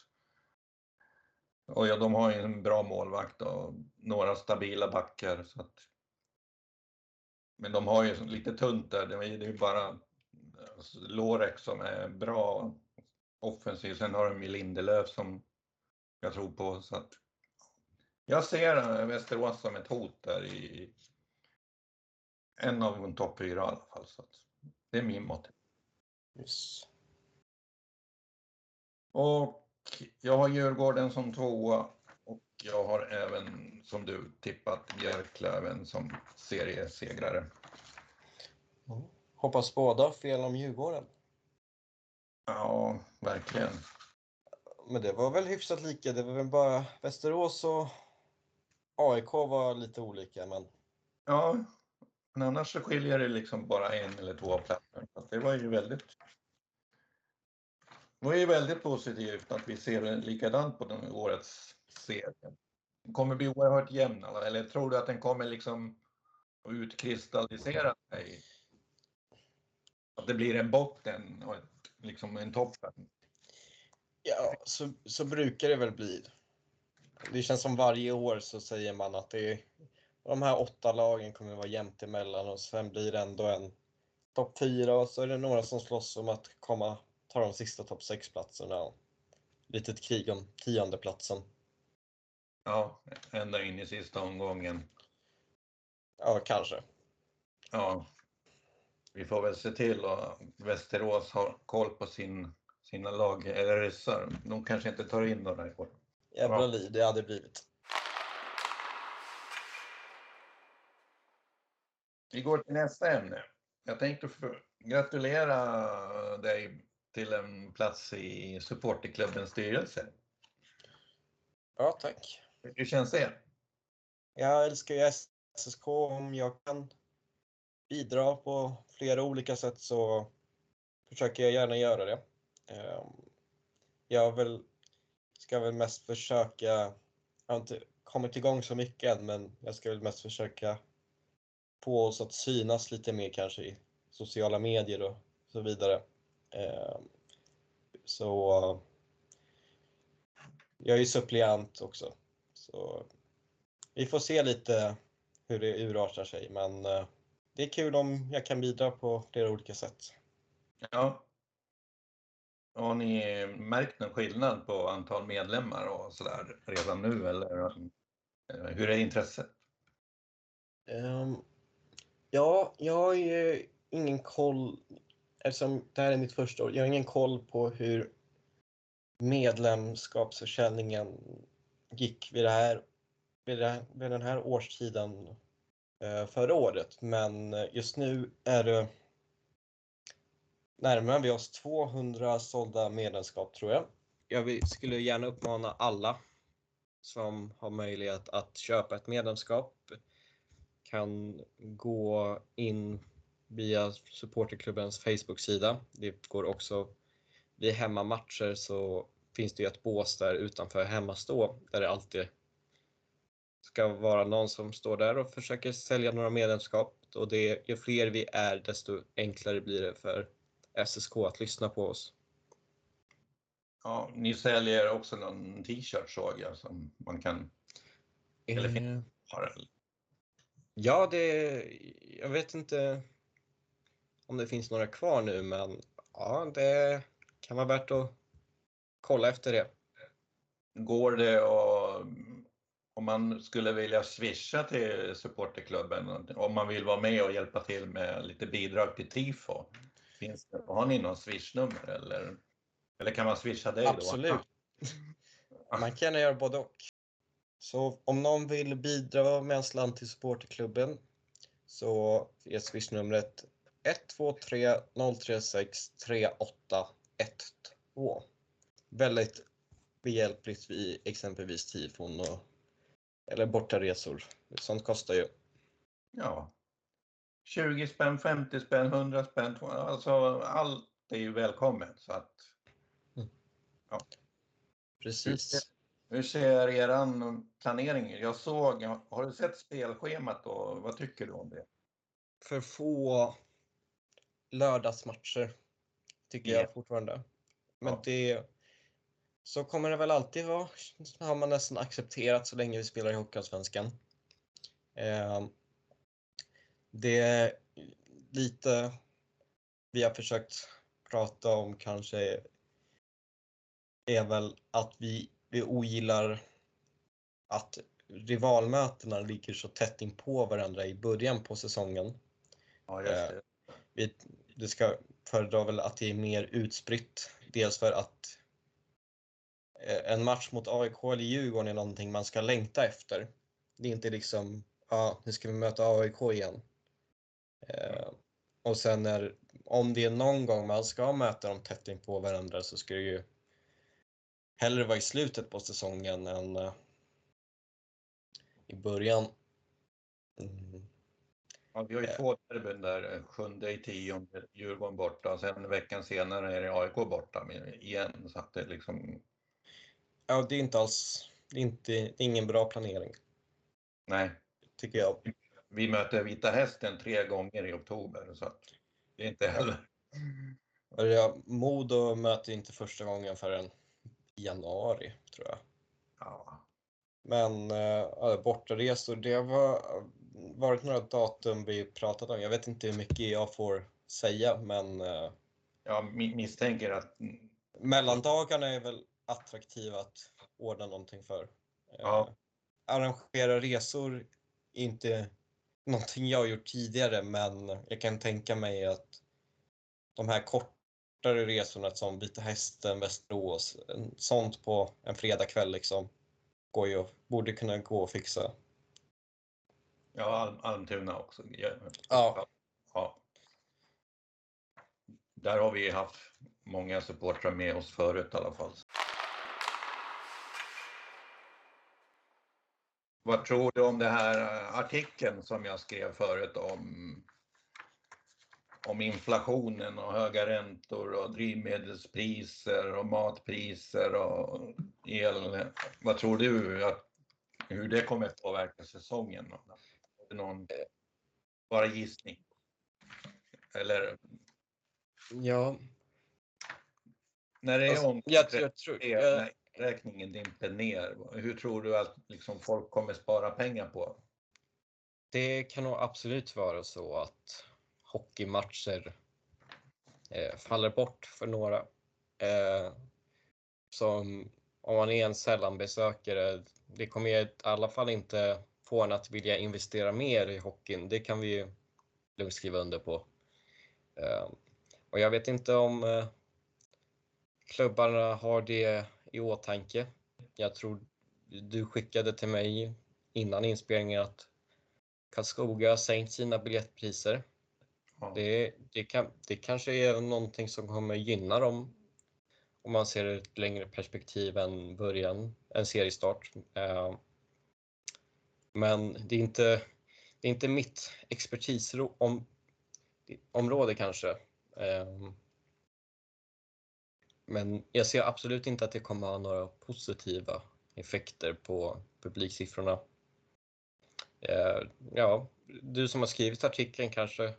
och ja, de har ju en bra målvakt och några stabila backar. Så att, men de har ju lite tunt där. Det är ju bara Lorek som är bra offensiv. Sen har de ju Lindelöf som jag tror på. Så att, jag ser Västerås som ett hot där i en av de topp fyra i alla fall. Så att, det är min motivation. Yes. Och jag har Djurgården som tvåa och jag har även som du tippat Björklöven som seriesegrare. Mm. Hoppas båda fel om Djurgården. Ja, verkligen. Men det var väl hyfsat lika. Det var väl bara Västerås och AIK var lite olika. Men... Ja, men annars så skiljer det liksom bara en eller två platser. Det var ju väldigt det var ju väldigt positivt att vi ser likadant på den årets serie. Den kommer bli oerhört jämn, eller tror du att den kommer liksom utkristallisera sig? Att det blir en botten och ett, liksom en toppen? Ja, så, så brukar det väl bli. Det känns som varje år så säger man att det de här åtta lagen kommer vara jämnt emellan och sen blir det ändå en topp fyra och så är det några som slåss om att komma ta de sista topp 6-platserna. Litet krig om tionde platsen. Ja, ända in i sista omgången. Ja, kanske. Ja, vi får väl se till att Västerås har koll på sin, sina lag, eller ryssar. De kanske inte tar in några i år. Jävla liv det hade blivit. Vi går till nästa ämne. Jag tänkte gratulera dig till en plats i supporterklubbens styrelse. Ja, tack. Hur känns det? Jag älskar ju SSK. Om jag kan bidra på flera olika sätt så försöker jag gärna göra det. Ehm, jag väl, ska väl mest försöka, jag har inte kommit igång så mycket än, men jag ska väl mest försöka få oss att synas lite mer kanske i sociala medier och så vidare. Ehm, så jag är ju suppleant också. Så vi får se lite hur det urartar sig, men eh, det är kul om jag kan bidra på flera olika sätt. Ja. Har ni märkt någon skillnad på antal medlemmar och sådär redan nu eller eh, hur är intresset? Um, ja, jag har ju ingen koll eftersom det här är mitt första år, jag har ingen koll på hur medlemskapsförsäljningen gick vid, det här, vid, det, vid den här årstiden eh, förra året. Men eh, just nu är det närmare vi oss 200 sålda medlemskap tror jag. Jag skulle gärna uppmana alla som har möjlighet att köpa ett medlemskap kan gå in via supporterklubbens Facebook-sida. Det går också vid hemmamatcher så finns det ju ett bås där utanför hemmastå där det alltid ska vara någon som står där och försöker sälja några medlemskap. Och det, ju fler vi är desto enklare blir det för SSK att lyssna på oss. Ja, ni säljer också någon t-shirt såg jag som man kan... Eller eh, Ja, det... Jag vet inte om det finns några kvar nu, men ja, det kan vara värt att kolla efter det. Går det att, om man skulle vilja swisha till supporterklubben, om man vill vara med och hjälpa till med lite bidrag till tifo, finns det, har ni någon swishnummer eller, eller kan man swisha dig Absolut. då? Man kan göra både och. Så om någon vill bidra med en slant till supporterklubben så är swishnumret 123 036 3812. Väldigt behjälpligt vid exempelvis tifon och eller bortaresor. Sånt kostar ju. Ja. 20 spänn, 50 spänn, 100 spänn, alltså allt är ju välkommet så att. Mm. Ja. Precis. Hur ser eran planering Jag såg, har du sett spelschemat och vad tycker du om det? för få lördagsmatcher. Tycker Ja. jag fortfarande. Men Ja. det... Så kommer det väl alltid vara. Det har man nästan accepterat så länge vi spelar i Hockeyallsvenskan. Eh, det är lite vi har försökt prata om kanske är väl att vi, vi ogillar att rivalmötena ligger så tätt in på varandra i början på säsongen. Ja, just det. Vi, det ska föredra väl att det är mer utspritt. Dels för att eh, en match mot AIK eller Djurgården är någonting man ska längta efter. Det är inte liksom, ja, nu ska vi möta AIK igen. Eh, och sen när, om det är någon gång man ska möta dem tätt in på varandra så ska det ju hellre vara i slutet på säsongen än eh, i början. Mm. Ja, vi har ju Eh. två derbyn där, eh, sjunde i tionde, Djurgården borta och sen veckan senare är det AIK borta igen. Så att det liksom, Ja, det är inte alls, det är, inte, det är ingen bra planering, nej. tycker jag. Vi möter Vita Hästen tre gånger i oktober så att det är inte heller. Jag, Modo möter inte första gången förrän januari, tror jag. Ja, Men äh, bortaresor, det har var, varit några datum vi pratat om. Jag vet inte hur mycket jag får säga, men äh, jag mi- misstänker att mellandagarna är väl attraktiva att ordna någonting för. Ja. Eh, arrangera resor är inte någonting jag har gjort tidigare, men jag kan tänka mig att de här kortare resorna som Vita Hästen, Västerås, sånt på en fredagkväll liksom, går ju, borde kunna gå att fixa. ja, Al- Almtuna också. Ja. Ja. Där har vi haft många supportrar med oss förut i alla fall. Vad tror du om det här artikeln som jag skrev förut om, om inflationen och höga räntor och drivmedelspriser och matpriser och el. Vad tror du att, hur det kommer att påverka säsongen? Någon, bara gissning? Eller Ja, när det är alltså, om jag, jag tror... Jag, räkningen dimper ner, hur tror du att liksom folk kommer spara pengar på? Det kan nog absolut vara så att hockeymatcher eh, faller bort för några. Eh, som om man är en sällanbesökare, det kommer i alla fall inte få en att vilja investera mer i hockeyn. Det kan vi ju lugnt skriva under på. Eh, och jag vet inte om eh, klubbarna har det i åtanke. Jag tror du skickade till mig innan inspelningen att Karlskoga har sänkt sina biljettpriser. Ja. Det, det, kan, det kanske är någonting som kommer gynna dem om man ser ett längre perspektiv än början, en seriestart. Eh, men det är inte, det är inte mitt expertisområde kanske. Eh, men jag ser absolut inte att det kommer ha några positiva effekter på publiksiffrorna. Eh, ja, du som har skrivit artikeln kanske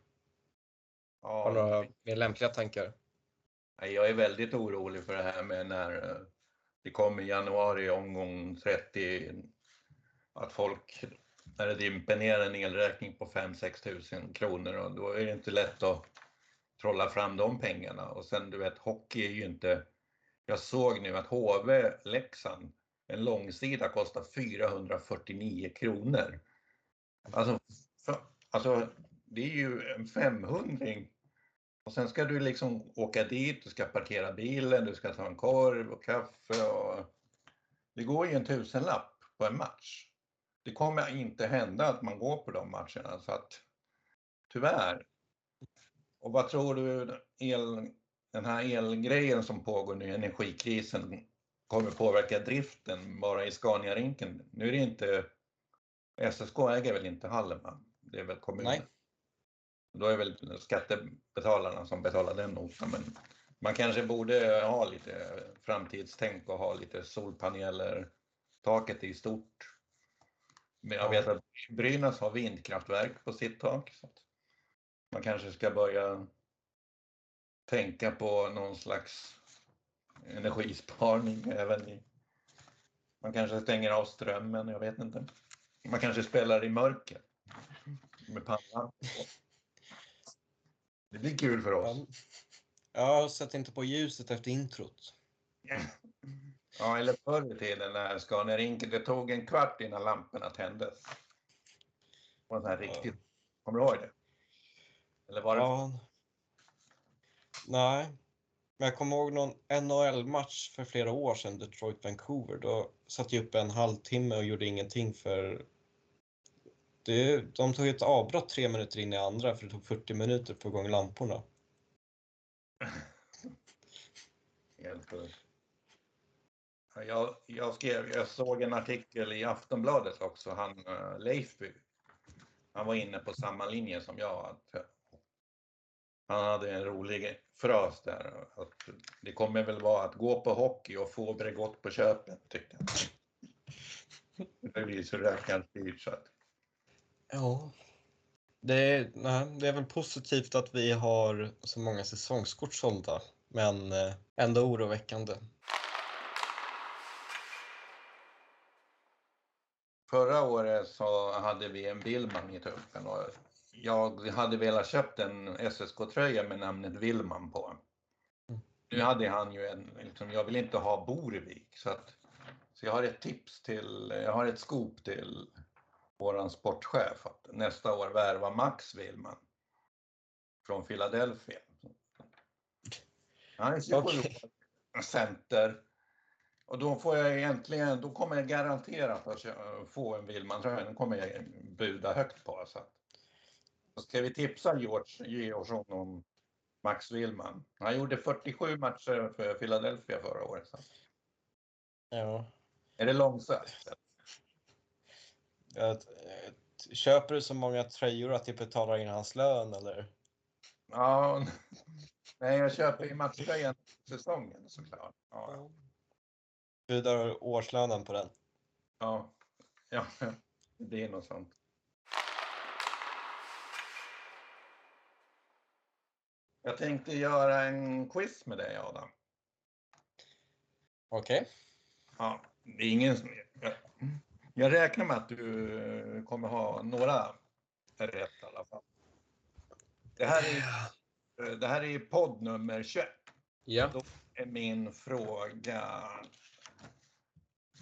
har Ja, några mer lämpliga tankar? Jag är väldigt orolig för det här med när eh, det kommer i januari omgång 30 att folk, när det dimper ner en elräkning på 5-6 tusen kronor och då är det inte lätt att trolla fram de pengarna och sen du vet hockey är ju inte, jag såg nu att HV Leksand, en långsida kostar 449 kronor. Alltså, för, alltså det är ju en 500 och sen ska du liksom åka dit, du ska parkera bilen, du ska ta en korv och kaffe och det går ju en tusenlapp på en match. Det kommer inte hända att man går på de matcherna så att tyvärr. Och vad tror du el, den här elgrejen som pågår nu, energikrisen, kommer påverka driften bara i Scania-rinken? Nu är det inte, SSK äger väl inte hallen va? Det är väl kommunen? Nej. Då är väl skattebetalarna som betalar den notan. Men man kanske borde ha lite framtidstänk och ha lite solpaneler. Taket är stort. Men jag Ja. vet att Brynäs har vindkraftverk på sitt tak. Så man kanske ska börja tänka på någon slags energisparning även i... Man kanske stänger av strömmen, jag vet inte. Man kanske spelar i mörker med pannan. Det blir kul för oss. Ja, sätt inte på ljuset efter introt. Ja, eller förr i tiden när Scania det tog en kvart innan lamporna tändes. Det var så här riktigt, kommer du ihåg det? Eller var det? Ja. Nej, men jag kommer ihåg någon NHL-match för flera år sedan, Detroit-Vancouver. Då satt jag uppe en halvtimme och gjorde ingenting för det, de tog ett avbrott tre minuter in i andra för det tog 40 minuter att få igång lamporna. Jag, jag, skrev, jag såg en artikel i Aftonbladet också, han eh, Leifby. Han var inne på samma linje som jag. Att, han hade en rolig fras där. Att det kommer väl vara att gå på hockey och få Bregott på köpet, tyckte han. Det blir så räknar så att. Ja. Det är, nej, det är väl positivt att vi har så många säsongskort sålda, men eh, ändå oroväckande. Förra året så hade vi en Billman i truppen och jag hade velat köpt en SSK-tröja med namnet Willman på. Nu hade han ju en, liksom, jag vill inte ha Borevik så att så jag har ett tips till, jag har ett skop till våran sportchef att nästa år värva Max Willman från Philadelphia. Är okay. center. Och då får jag egentligen, då kommer jag garanterat att få en Willman-tröja. Den kommer jag buda högt på. Så att. Ska vi tipsa George Georgsson om Max Willman? Han gjorde 47 matcher för Philadelphia förra året. Så. Ja. Är det långsökt? Köper du så många tröjor att det betalar in hans lön eller? Ja, nej jag köper ju matchtröjan säsongen såklart. Ja. Budar årslönen på den? Ja, ja, det är något sånt. Jag tänkte göra en quiz med dig Adam. Okej. Okay. Ja, det är ingen som... Jag räknar med att du kommer ha några rätt i alla fall. Det här är, det här är podd nummer 21. Ja. Då är min fråga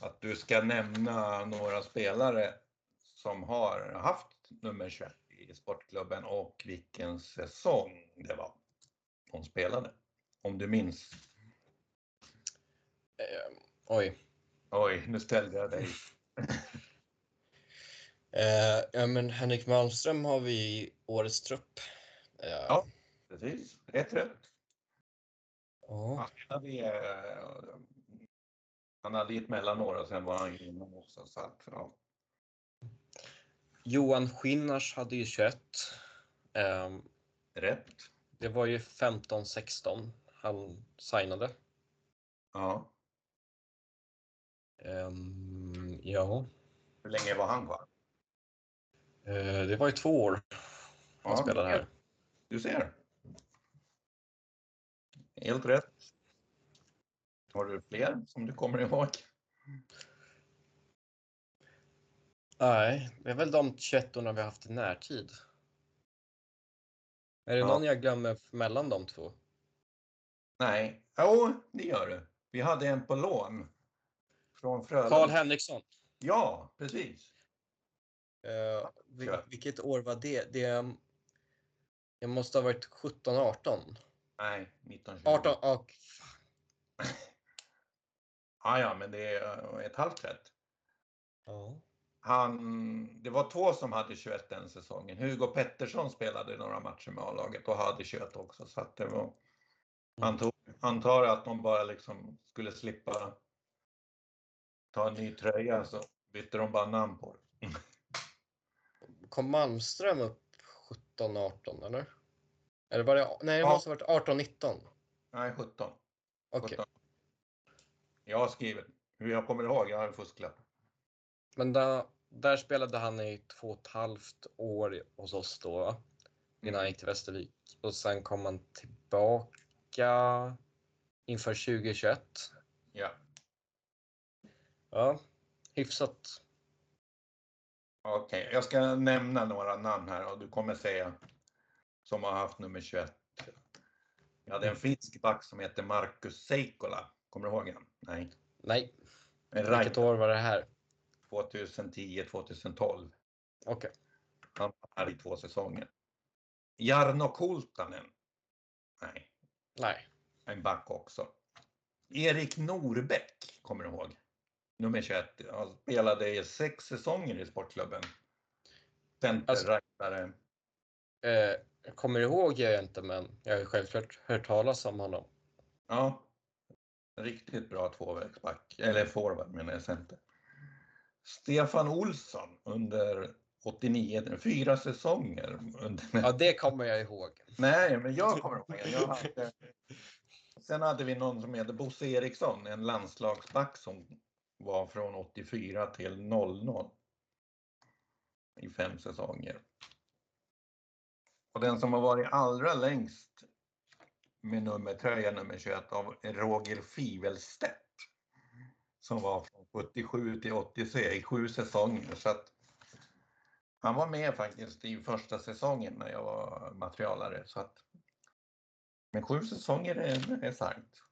att du ska nämna några spelare som har haft nummer 21 i sportklubben och vilken säsong det var de spelade. Om du minns. Eh, oj. Oj, nu ställde jag dig. Eh, ja, men Henrik Malmström har vi i årets trupp. Eh, ja, precis. Rätt rätt. Ja. Han, hade, eh, han hade ett mellanår och sen var han inom också. Så att, ja. Johan Skinnars hade ju 21. Eh, rätt. Det var ju 15-16 han signade. Ja. Um, ja. Hur länge var han kvar? Uh, det var ju två år han ja, spelade här. Du ser. Helt rätt. Har du fler som du kommer ihåg? Nej, det är väl de 21 vi har haft i närtid. Är det ja. någon jag glömmer mellan de två? Nej, jo, det gör du. Vi hade en på lån från Frölunda. Karl Henriksson. Ja, precis. Uh, vil vilket år var det? Det, det måste ha varit 17, 18? Nej, 1920. 18, och... ah, ja, men det är ett halvt rätt. Ja. Han, det var två som hade 21 den säsongen. Hugo Pettersson spelade några matcher med A-laget och hade 21 också. Så att det var, antog, antar att de bara liksom skulle slippa ta en ny tröja så bytte de bara namn på det. Kom Malmström upp 17, 18 eller? Eller var det, nej det ja. måste ha varit 18, 19? Nej, 17. Okej. Okay. Jag har skrivit hur jag kommer ihåg, jag har en fusklapp. Men där, där spelade han i två och ett halvt år hos oss då. innan han gick till Västervik. Och sen kom han tillbaka inför 2021. Ja. Ja, hyfsat. Okej, jag ska nämna några namn här och du kommer säga som har haft nummer 21. Jag hade en finsk back som heter Marcus Seikola. Kommer du ihåg honom? Nej. Nej, En vilket år var det här? 2010, 2012. Okej. Han var här i två säsonger. Jarno Kultanen. Nej, Nej. en back också. Erik Norbäck, kommer du ihåg? Nummer 21. Han spelade i sex säsonger i sportklubben. Center, Alltså-. Eh, kommer ihåg jag inte, men jag har självklart hört talas om honom. Ja. Riktigt bra tvåvägsback. Eller forward menar jag, center. Stefan Olsson under 89, fyra säsonger. Ja, det kommer jag ihåg. Nej, men jag kommer ihåg jag hade, Sen hade vi någon som heter Bosse Eriksson, en landslagsback som var från 84 till 00 i fem säsonger. Och den som har varit allra längst med nummer, tröja nummer 21 av Roger Fivelstedt som var från 77 till 83 i sju säsonger. Så att han var med faktiskt i första säsongen när jag var materialare. Så att, men sju säsonger är, är starkt.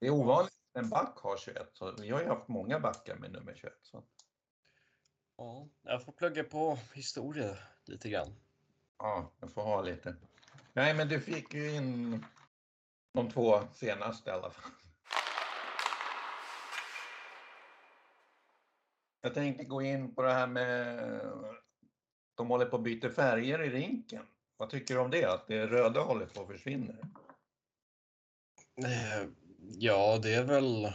Det är ovanligt en back har 21, så vi har ju haft många backar med nummer 21. Så. Ja, jag får plugga på historia lite grann. Ja, jag får ha lite. Nej, men du fick ju in de två senaste i alla fall. Jag tänkte gå in på det här med de håller på att byta färger i rinken. Vad tycker du om det? Att det röda håller på att försvinna? Ja, det är väl.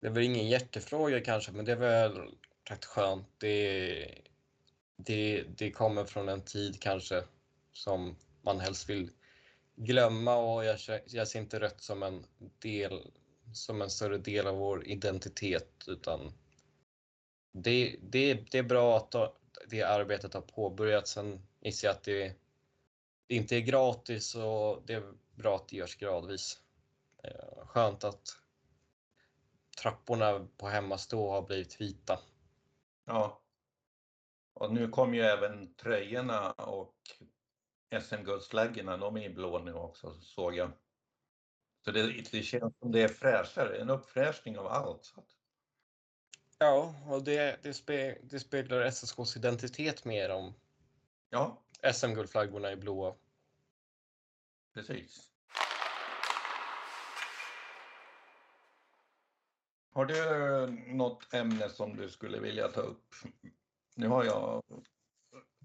Det är väl ingen hjärtefråga kanske, men det är väl rätt skönt. Det, det, det kommer från en tid kanske som man helst vill glömma och jag, ser- jag ser inte rött som en del, som en större del av vår identitet utan det, det, det är bra att det arbetet har påbörjats. Sen gissar jag att det, det inte är gratis och det är bra att det görs gradvis. Eh, Skönt att trapporna på hemmastå har blivit vita. Ja. Och nu kom ju även tröjorna och SM-guldsflaggorna, de är blå nu också såg jag. Så det, det känns som det är fräschare, en uppfräschning av allt. Ja, och det, det, spe, det speglar SSKs identitet mer om ja, SM-guldflaggorna är blåa. precis. Har du något ämne som du skulle vilja ta upp? Nu har jag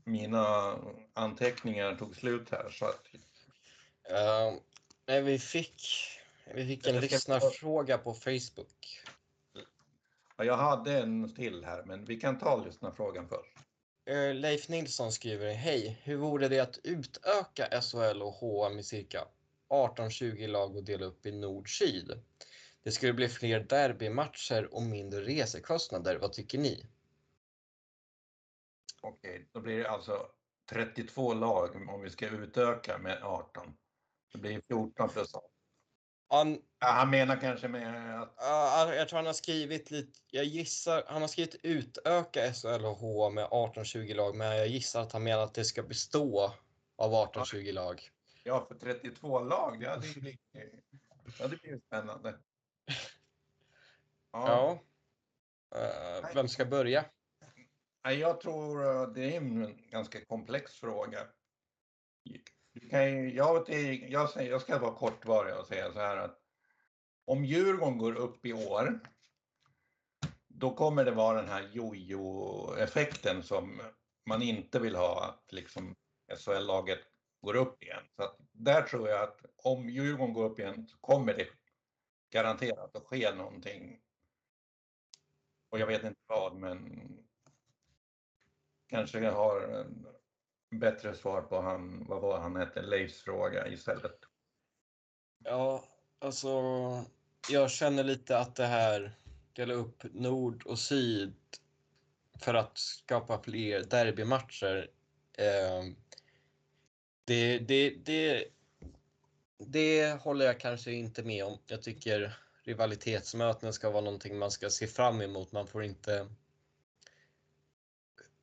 mina anteckningar tog slut här så att Uh, nej, vi fick, vi fick en lyssnarfråga på Facebook. ja, jag hade en till här men vi kan ta lyssnarfrågan först. Eh, Leif Nilsson skriver Hej! Hur vore det att utöka SHL och HM med cirka 18-20 lag och dela upp i nord-syd? Det skulle bli fler derbymatcher och mindre resekostnader. Vad tycker ni? Okej, då blir det alltså 32 lag om vi ska utöka med 18. Det blir 14 plus 18. Han, Ja, han menar kanske med att Ja, jag tror han har skrivit lite, jag gissar, han har skrivit utöka SHL och H med 18-20 lag, men jag gissar att han menar att det ska bestå av 18-20 lag. ja, för 32 lag, det hade ju blivit, det blir ju spännande. Ja. Eh, vem ska börja? Jag tror eh, det är en ganska komplex fråga. Du kan ju, jag, jag, säger, jag ska vara kortvarig och säga så här att om Djurgården går upp i år, då kommer det vara den här jojo-effekten som man inte vill ha, att liksom SHL-laget går upp igen. Så att där tror jag att om Djurgården går upp igen så kommer det garanterat att ske någonting. Och jag vet inte vad, men kanske jag har en bättre svar på han, vad var han hette, Leifs fråga istället. Ja, alltså, jag känner lite att det här dela upp nord och syd för att skapa fler derbymatcher. Eh, Det, det, det, det håller jag kanske inte med om. Jag tycker rivalitetsmöten ska vara någonting man ska se fram emot. Man får inte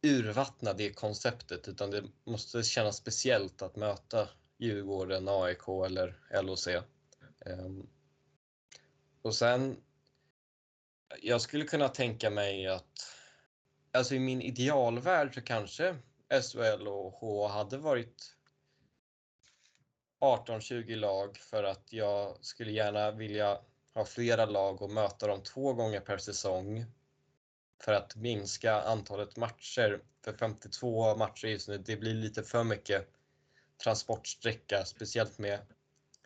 urvattna det konceptet utan det måste kännas speciellt att möta Djurgården, AIK eller LOC. Ehm, och sen, jag skulle kunna tänka mig att, alltså i min idealvärld så kanske SHL och H hade varit 18-20 lag för att jag skulle gärna vilja ha flera lag och möta dem två gånger per säsong för att minska antalet matcher. För 52 matcher just nu, det blir lite för mycket transportsträcka, speciellt med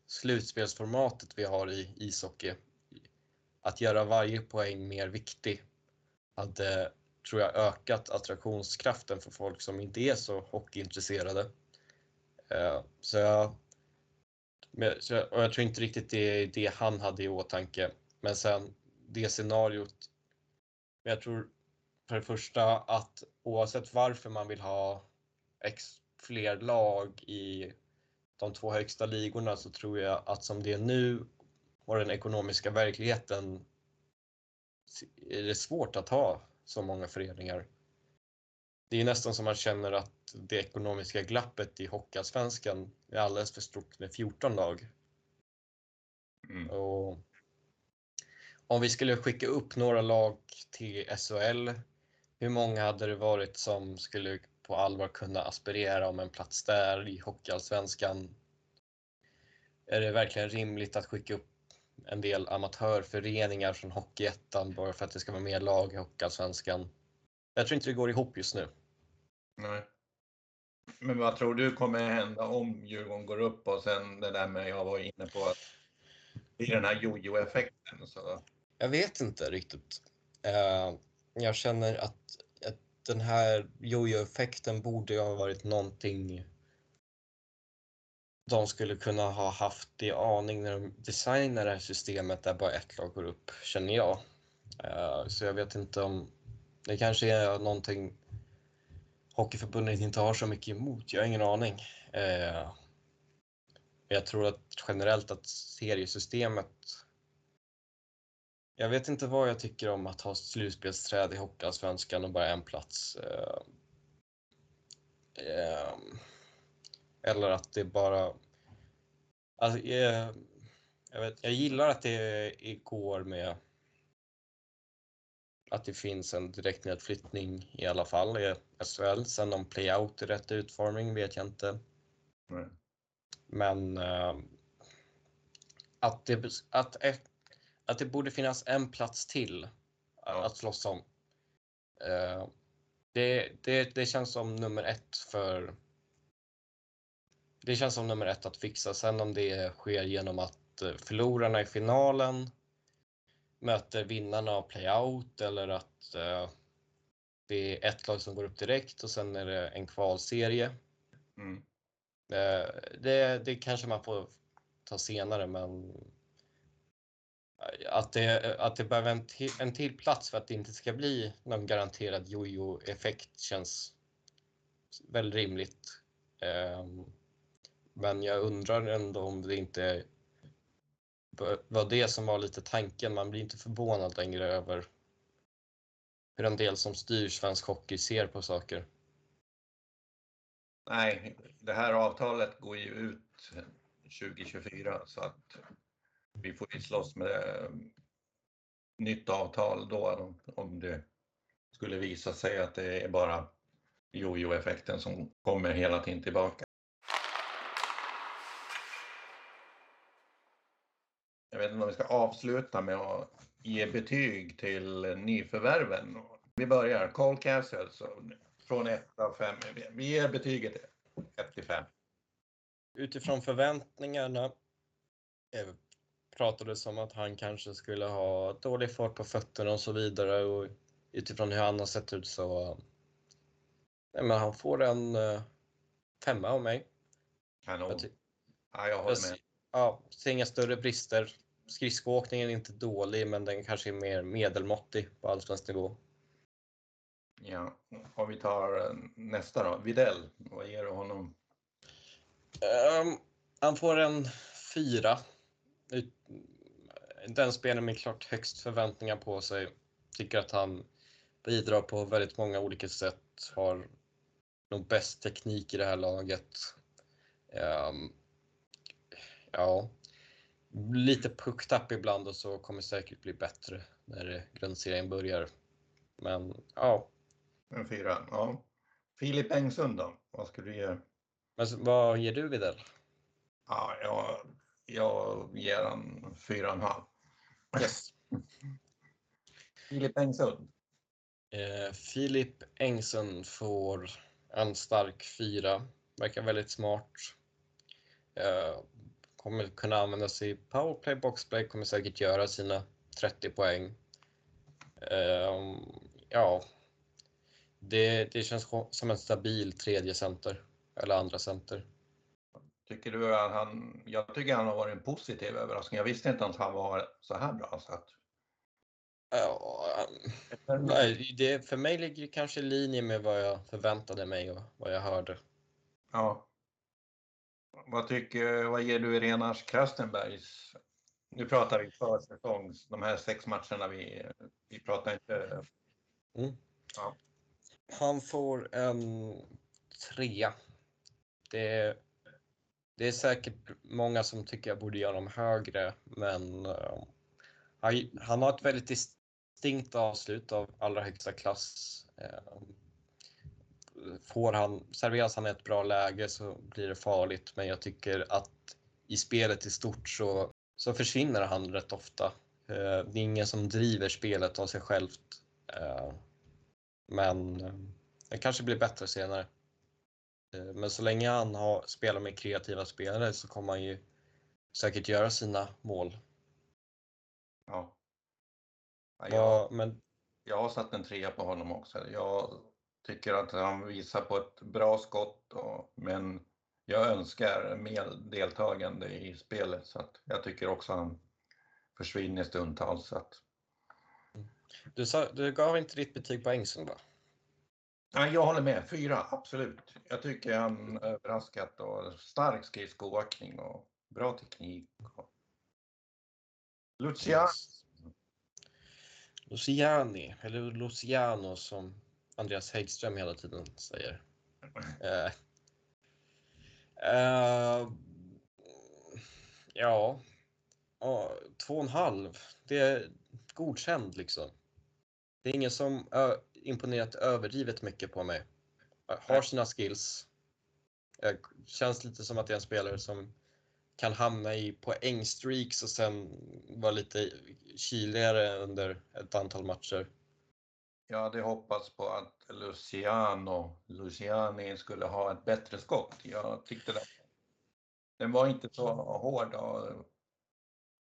slutspelsformatet vi har i ishockey. Att göra varje poäng mer viktig hade, tror jag, ökat attraktionskraften för folk som inte är så hockeyintresserade. Eh, så jag, och jag tror inte riktigt det är det han hade i åtanke. Men sen det scenariot. Jag tror för det första att oavsett varför man vill ha ex, fler lag i de två högsta ligorna så tror jag att som det är nu och den ekonomiska verkligheten är det svårt att ha så många föreningar. Det är nästan som man känner att det ekonomiska glappet i Hockeyallsvenskan är alldeles för stort med 14 lag. Mm. Och om vi skulle skicka upp några lag till SHL, hur många hade det varit som skulle på allvar kunna aspirera om en plats där i Hockeyallsvenskan? Är det verkligen rimligt att skicka upp en del amatörföreningar från Hockeyettan bara för att det ska vara mer lag i Hockeyallsvenskan? Jag tror inte det går ihop just nu. Nej. Men vad tror du kommer hända om Djurgården går upp och sen det där med jag var inne på att är den här jojo-effekten. Så... Jag vet inte riktigt. Uh, jag känner att, att den här jojo-effekten borde ha varit någonting de skulle kunna ha haft i aning när de designade det här systemet där bara ett lag går upp, känner jag. Uh, så jag vet inte om det kanske är någonting Hockeyförbundet inte har så mycket emot. Jag har ingen aning. Eh, jag tror att generellt att seriesystemet jag vet inte vad jag tycker om att ha slutspelsträd i Hockeyallsvenskan och bara en plats. Eh, eh, eller att det bara... Alltså, eh, jag, vet, jag gillar att det går med att det finns en direkt nedflyttning i alla fall i SHL. Sen om playout är rätt utformning vet jag inte. Mm. Men att, det, att att det borde finnas en plats till ja. att slåss om. Uh, det, det, det känns som nummer ett för... Det känns som nummer ett att fixa. Sen om det sker genom att eh, förlorarna i finalen möter vinnarna av playout eller att uh, det är ett lag som går upp direkt och sen är det en kvalserie. Mm. Uh, det, det kanske man får ta senare men att det, att det behöver en till, en till plats för att det inte ska bli någon garanterad jojo-effekt känns väl rimligt. Ehm, men jag undrar ändå om det inte var det som var lite tanken. Man blir inte förvånad längre över hur en del som styr svensk hockey ser på saker. Nej, det här avtalet går ju ut 2024 så att vi får ju slåss med eh, nytt avtal då om det skulle visa sig att det är bara jojo-effekten som kommer hela tiden tillbaka. Jag vet inte om vi ska avsluta med att ge betyg till nyförvärven. Vi börjar. Cole Castle, från 1 av 5. Vi ger betyget 1 till 5. Utifrån förväntningarna pratades om att han kanske skulle ha dålig fart på fötterna och så vidare och utifrån hur han har sett ut så nej, men han får en uh, femma av mig. Kanon. Jag ja, jag håller med. Ja, ser inga större brister. Skridskoåkningen är inte dålig, men den kanske är mer medelmåttig på allsvensk nivå. Ja, om vi tar eh, nästa då. Videll, vad ger du honom? Um, han får en fyra. Den spelaren med klart högst förväntningar på sig. Tycker att han bidrar på väldigt många olika sätt. Har nog bäst teknik i det här laget. Um, ja, lite pucktapp ibland och så kommer säkert bli bättre när grundserien börjar. Men ja. En fyra, ja. Filip Engsund då? Vad skulle du ge? Men vad ger du Widell? Ja, jag, jag ger han fyra och en halv. Yes. Filip Engsund? Eh, Filip Engsund får en stark fyra. Verkar väldigt smart. Eh, kommer kunna använda sig i powerplay, boxplay, kommer säkert göra sina 30 poäng. Eh, ja, det, det känns som en stabil tredje center eller andra center. Tycker du att han, jag tycker han har varit en positiv överraskning. Jag visste inte att han var så här bra. Så att... Ja, nej, det, för mig ligger det kanske i linje med vad jag förväntade mig och vad jag hörde. Ja. Vad, tycker, vad ger du Renars Krastenbergs? Nu pratar vi försäsongs, de här sex matcherna vi, vi pratar inte... Mm. Ja. Han får en trea. Det, det är säkert många som tycker jag borde göra dem högre, men uh, han, han, har ett väldigt distinkt avslut av allra högsta klass. Uh, får han, serveras han ett bra läge så blir det farligt, men jag tycker att i spelet i stort så, så försvinner han rätt ofta. Uh, det är ingen som driver spelet av sig självt. Men det kanske blir bättre senare. Eh, men så länge han har, spelar med kreativa spelare så kommer han ju säkert göra sina mål. Ja. ja jag, men... jag har satt en trea på honom också. Jag tycker att han visar på ett bra skott, och, men jag önskar mer deltagande i spelet så att jag tycker också att han försvinner stundtals. Så att... du, sa, du gav inte ditt betyg på Engström va? Ja, jag håller med. Fyra, absolut. Jag tycker han överraskat och stark skridskoåkning och bra teknik. Luciano. Luciani, eller Luciano som Andreas Häggström hela tiden säger. Uh, uh, ja, uh, två och en halv. Det är godkänd liksom. Det är ingen som imponerat överdrivet mycket på mig. Har sina skills. Känns lite som att det är en spelare som kan hamna i poängstreaks och sen vara lite kyligare under ett antal matcher. Jag hade hoppats på att Luciano, Luciani skulle ha ett bättre skott. Jag tyckte det. Den var inte så hård. Och,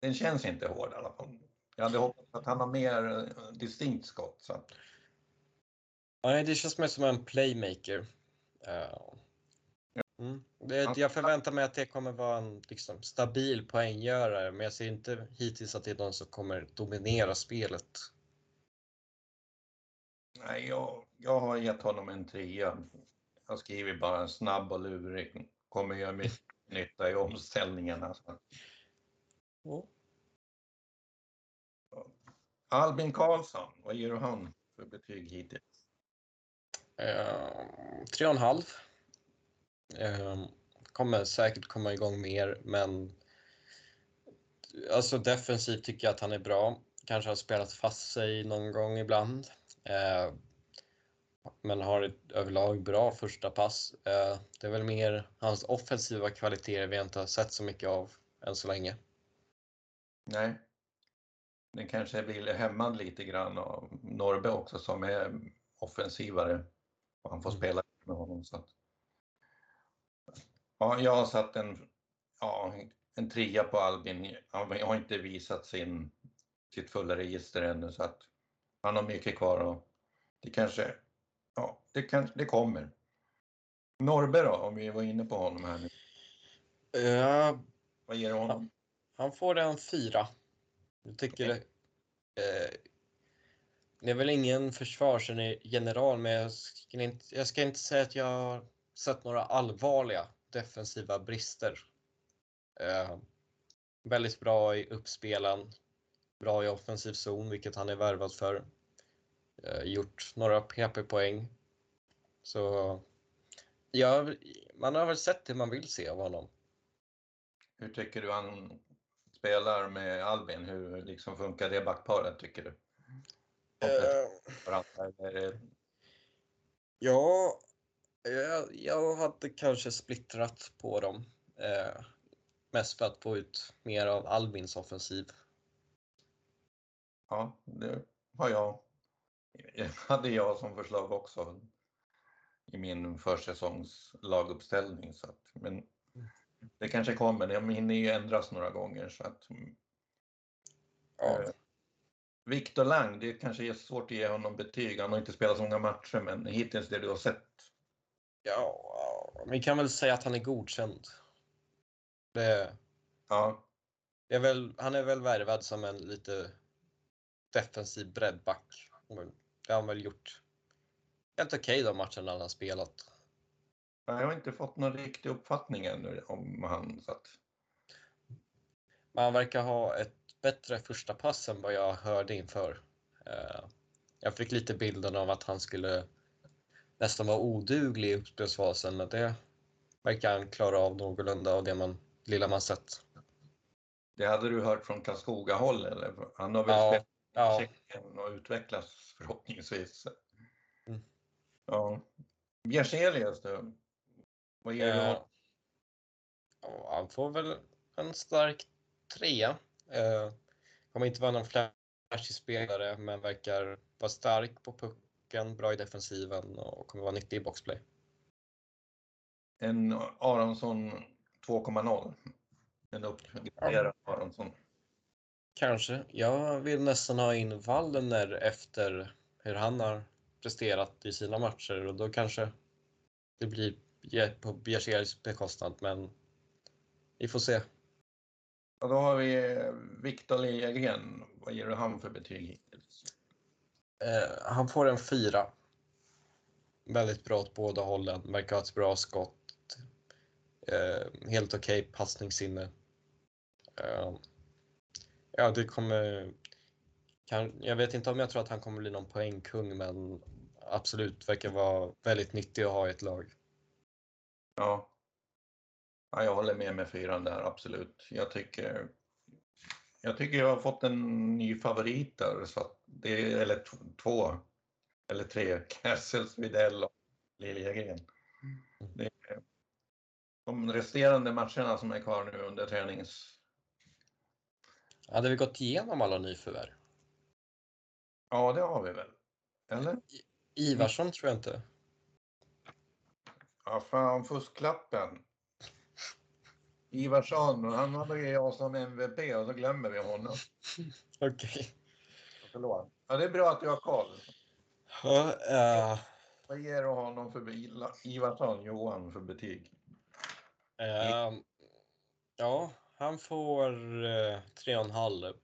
den känns inte hård i alla fall. Jag hade hoppats att han har mer distinkt skott. Så. Ja, det känns mer som en playmaker. Mm. Det, jag förväntar mig att det kommer vara en liksom, stabil poänggörare, men jag ser inte hittills att det är någon som kommer dominera spelet. Nej, jag, jag har gett honom en trea. Jag skriver bara en snabb och lurig. Kommer göra mycket nytta i omställningarna. Mm. Albin Karlsson, vad ger du han för betyg hittills? Eh, tre och en halv. Eh, kommer säkert komma igång mer, men alltså defensivt tycker jag att han är bra. Kanske har spelat fast sig någon gång ibland. Eh, men har ett överlag bra första pass. Eh, det är väl mer hans offensiva kvaliteter vi inte har sett så mycket av än så länge. Nej. Den kanske blir hämmad lite grann av Norbe också som är offensivare och han får mm. spela med honom. Så att, ja, jag har satt en, ja, en trea på Albin. Han har inte visat sin, sitt fulla register ännu så att han har mycket kvar och det kanske, ja, det, kan, det kommer. Norbe då, om vi var inne på honom här nu. Uh, Vad ger du honom? Han, han får en fyra. Jag tycker okay. eh, det är väl ingen försvarsgeneral, men jag ska, inte, jag ska inte säga att jag har sett några allvarliga defensiva brister. Eh, väldigt bra i uppspelen, bra i offensiv zon, vilket han är värvad för. Eh, gjort några PP-poäng. Så ja, man har väl sett det man vill se av honom. Hur tycker du han spelar med Albin? Hur liksom funkar det backparet tycker du? Uh, ja, jag, jag hade kanske splittrat på dem. Eh, mest för att få ut mer av Albins offensiv. Ja, det har jag. hade jag som förslag också i min försäsongslaguppställning. Så att, men det kanske kommer, de hinner ju ändras några gånger. Så att, ja. eh, Viktor Lang, det kanske är svårt att ge honom betyg. Han har inte spelat så många matcher, men hittills det du har sett. Ja, vi kan väl säga att han är godkänd. Det, ja. är väl, han är väl värvad som en lite defensiv breddback. Det har han väl gjort helt okej okay de matcherna han har spelat. Jag har inte fått någon riktig uppfattning ännu om han. Så att... Man verkar ha ett bättre första pass än vad jag hörde inför. Eh, jag fick lite bilden av att han skulle nästan vara oduglig i uppspelsfasen, men det verkar han klara av någorlunda av det man, lilla man sett. Det hade du hört från Karlskoga-håll eller? Han har väl ja, spelat ja. Tjeckien och utvecklats förhoppningsvis. Mm. Ja. Bjerselius då? Vad ger du eh, ja, Han får väl en stark trea. Eh, kommer inte vara någon flashig spelare, men verkar vara stark på pucken, bra i defensiven och kommer vara nyttig i boxplay. En Aronsson 2,0. En uppgraderad ja. Aronsson. Kanske. Jag vill nästan ha in Wallner efter hur han har presterat i sina matcher och då kanske det blir på Bjärsjärs bekostnad, men vi får se. Och då har vi eh, Viktor Liljegren. Vad ger du han för betyg hittills? Eh, han får en fyra. Väldigt bra åt båda hållen. Verkar ha ett bra skott. Eh, helt okej okay passningssinne. Eh, ja, det kommer... Kan, jag vet inte om jag tror att han kommer bli någon poängkung, men absolut verkar vara väldigt nyttig att ha i ett lag. Ja. ja jag håller med med fyran där, absolut. Jag tycker jag tycker jag har fått en ny favorit där, så det är, eller två, eller tre, Kessels, Widell och Liljegren. Mm. de resterande matcherna som är kvar nu under tränings... Hade vi gått igenom alla nyförvärv? Ja, det har vi väl? Eller? Ivarsson tror jag inte. Ja, fan, fusklappen. Ivarsson, han hade jag som MVP och så glömmer vi honom. Okej. Okay. Ja, det är bra att du har koll. Ja, uh... Vad ger du honom för Ivarsson, Johan, för betyg? Uh, ja, han får en halv.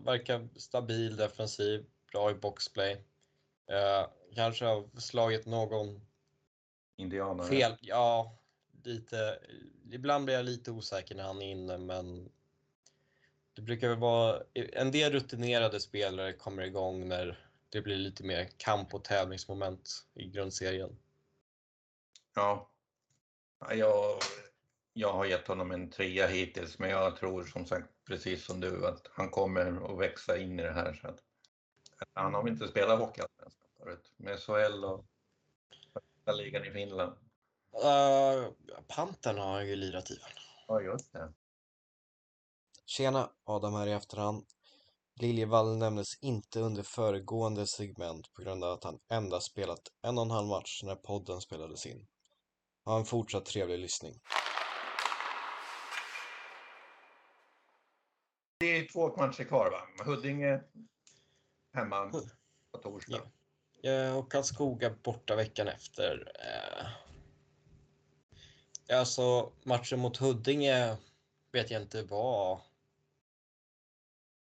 Verkar stabil defensiv, bra i boxplay. Uh, kanske har slagit någon Indianare. Fel, ja. Lite, ibland blir jag lite osäker när han är inne, men det brukar väl vara en del rutinerade spelare kommer igång när det blir lite mer kamp och tävlingsmoment i grundserien. Ja, jag, jag har gett honom en trea hittills, men jag tror som sagt precis som du att han kommer att växa in i det här. Så att, han har inte spelat hockey förut med SHL och ligan i Finland? Uh, Pantern har jag ju lirat i. Ja, just det. Tjena, Adam här i efterhand. Liljevall nämndes inte under föregående segment på grund av att han endast spelat en och en halv match när podden spelades in. Ha en fortsatt trevlig lyssning. Det är två matcher kvar va? Huddinge hemma på torsdag. Ja. Och Karlskoga borta veckan efter. Eh, alltså matchen mot Huddinge vet jag inte vad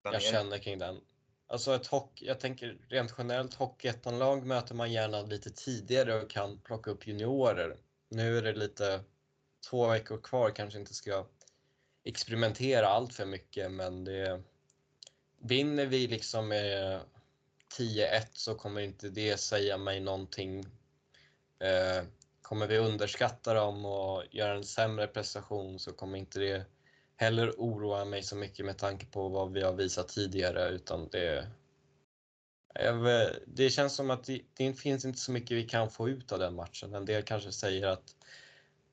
jag känner kring den. Alltså ett hockey, jag tänker rent generellt hockeyettan-lag möter man gärna lite tidigare och kan plocka upp juniorer. Nu är det lite två veckor kvar kanske inte ska experimentera allt för mycket, men det... Vinner vi liksom med 10-1 så kommer inte det säga mig någonting. Eh, kommer vi underskatta dem och göra en sämre prestation så kommer inte det heller oroa mig så mycket med tanke på vad vi har visat tidigare utan det det känns som att det, det finns inte så mycket vi kan få ut av den matchen. En del kanske säger att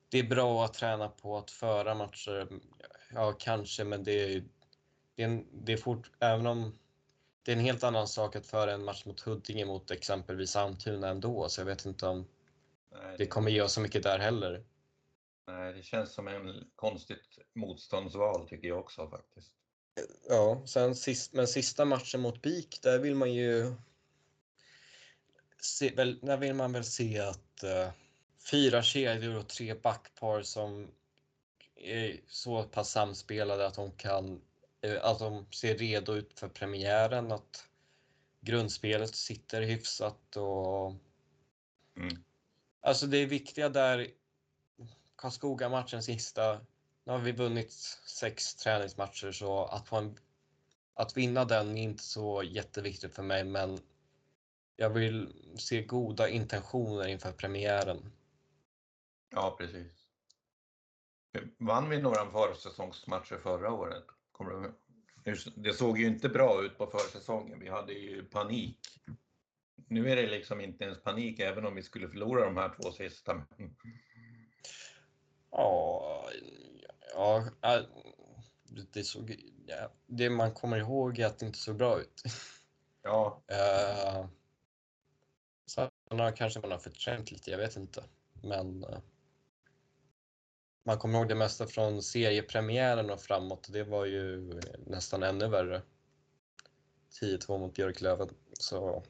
det är bra att träna på att föra matcher. Ja, kanske, men det är, det är, en, det är fort, även om det är en helt annan sak att föra en match mot Huddinge mot exempelvis Almtuna ändå, så jag vet inte om Nej, det kommer ge oss så mycket där heller. Nej, det känns som en konstigt motståndsval tycker jag också faktiskt. Ja, sen sist, men sista matchen mot BIK, där vill man ju se, väl, där vill man väl se att uh, fyra kedjor och tre backpar som är så pass samspelade att de kan uh, att de ser redo ut för premiären, att grundspelet sitter hyfsat och mm. Alltså det viktiga där Karlskoga-matchen sista nu har vi vunnit sex träningsmatcher så att, få en, att vinna den är inte så jätteviktigt för mig men jag vill se goda intentioner inför premiären. Ja, precis. Vann vi några försäsongsmatcher förra året? Det såg ju inte bra ut på försäsongen. Vi hade ju panik. Nu är det liksom inte ens panik även om vi skulle förlora de här två sista. Ja, Ja, det, såg, ja, det man kommer ihåg är att det inte såg bra ut. Ja. Uh, sen kanske man har förträngt lite, jag vet inte. Men uh, man kommer ihåg det mesta från seriepremiären och framåt. Det var ju nästan ännu värre. 10-2 mot Björklöven. Så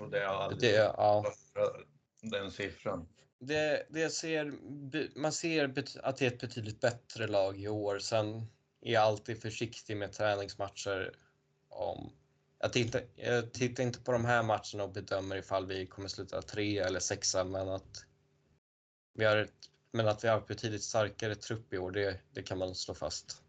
och det är det, ja. den siffran det, det ser, man ser att det är ett betydligt bättre lag i år. Sen är jag alltid försiktig med träningsmatcher. Om, jag, tittar, jag tittar inte på de här matcherna och bedömer ifall vi kommer sluta tre eller sexa, men att vi har, ett, men att vi har betydligt starkare trupp i år, det, det kan man slå fast.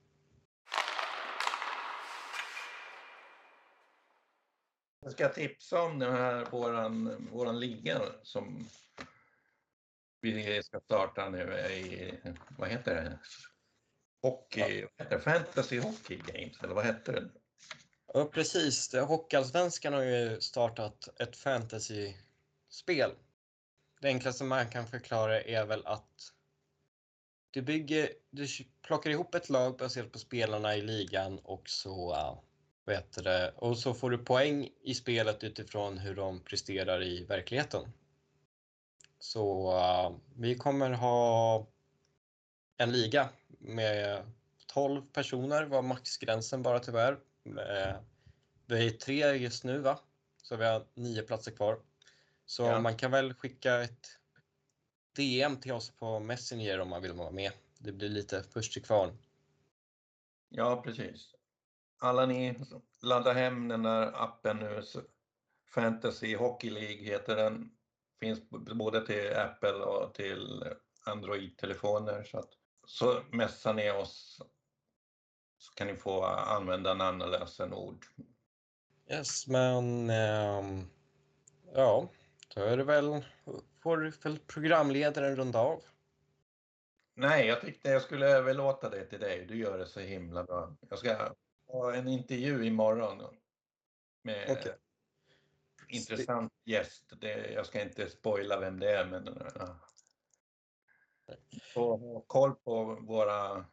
Jag ska tipsa om den här våran, våran liga som vi ska starta nu i, vad heter det? Hockey, ja. heter det? Fantasy Hockey Games, eller vad hette det? Ja, precis. Hockeyallsvenskan har ju startat ett fantasy-spel. Det enklaste man kan förklara är väl att du, bygger, du plockar ihop ett lag baserat på spelarna i ligan och så, vet det, och så får du poäng i spelet utifrån hur de presterar i verkligheten. Så uh, vi kommer ha en liga med 12 personer var maxgränsen bara tyvärr. Eh, vi är tre just nu va? Så vi har nio platser kvar. Så ja. man kan väl skicka ett DM till oss på Messenger om man vill vara med. Det blir lite först till kvarn. Ja, precis. Alla ni, ladda hem den där appen nu. Fantasy Hockey League heter den finns både till Apple och till Android-telefoner. Så, att, så messa ner oss så kan ni få använda namn och lösenord. Yes, men ähm, ja, då är det väl, får väl programledaren runda av. Nej, jag tyckte jag skulle överlåta det till dig. Du gör det så himla bra. Jag ska ha en intervju imorgon med okay intressant gäst. Det, jag ska inte spoila vem det är, men uh, ha koll på våra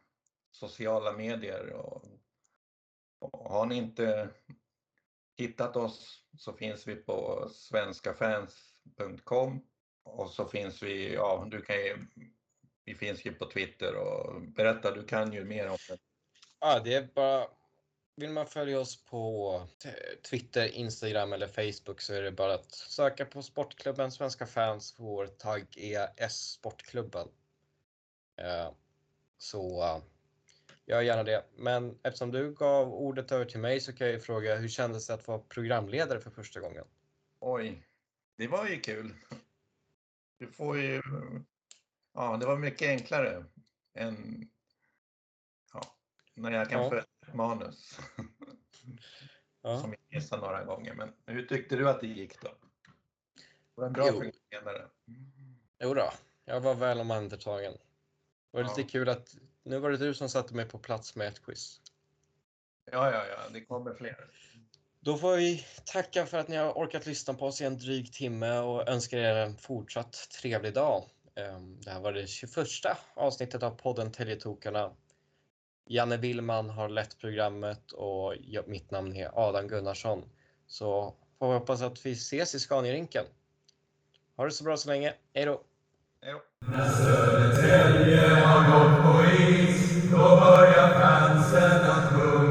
sociala medier. Och, och har ni inte hittat oss så finns vi på svenskafans.com och så finns vi, ja du kan ju, vi finns ju på Twitter och berätta, du kan ju mer om det. Ja, det är bara vill man följa oss på Twitter, Instagram eller Facebook så är det bara att söka på Sportklubben Svenska fans. Vår tagg är S-sportklubben. Eh, så gör gärna det. Men eftersom du gav ordet över till mig så kan jag ju fråga hur kändes det att vara programledare för första gången? Oj, det var ju kul. Du får ju... Ja, det var mycket enklare en ja, när jag kan Ja. få ett manus. Ja. Som jag missade några gånger. Men hur tyckte du att det gick då? Var det en bra Jo. programledare? Jo då, jag var väl omhändertagen. Det var Ja. lite kul att nu var det du som satte mig på plats med ett quiz. Ja, ja, ja, det kommer fler. Då får vi tacka för att ni har orkat lyssna på oss i en dryg timme och önskar er en fortsatt trevlig dag. Ehm, det här var det 21 avsnittet av podden Teljetokarna. Janne Willman har lett programmet och mitt namn är Adam Gunnarsson. Så får vi hoppas att vi ses i Scaniarinken. Ha det så bra så länge. Hej då! När Södertälje har gått på is, då börjar fansen att sjunga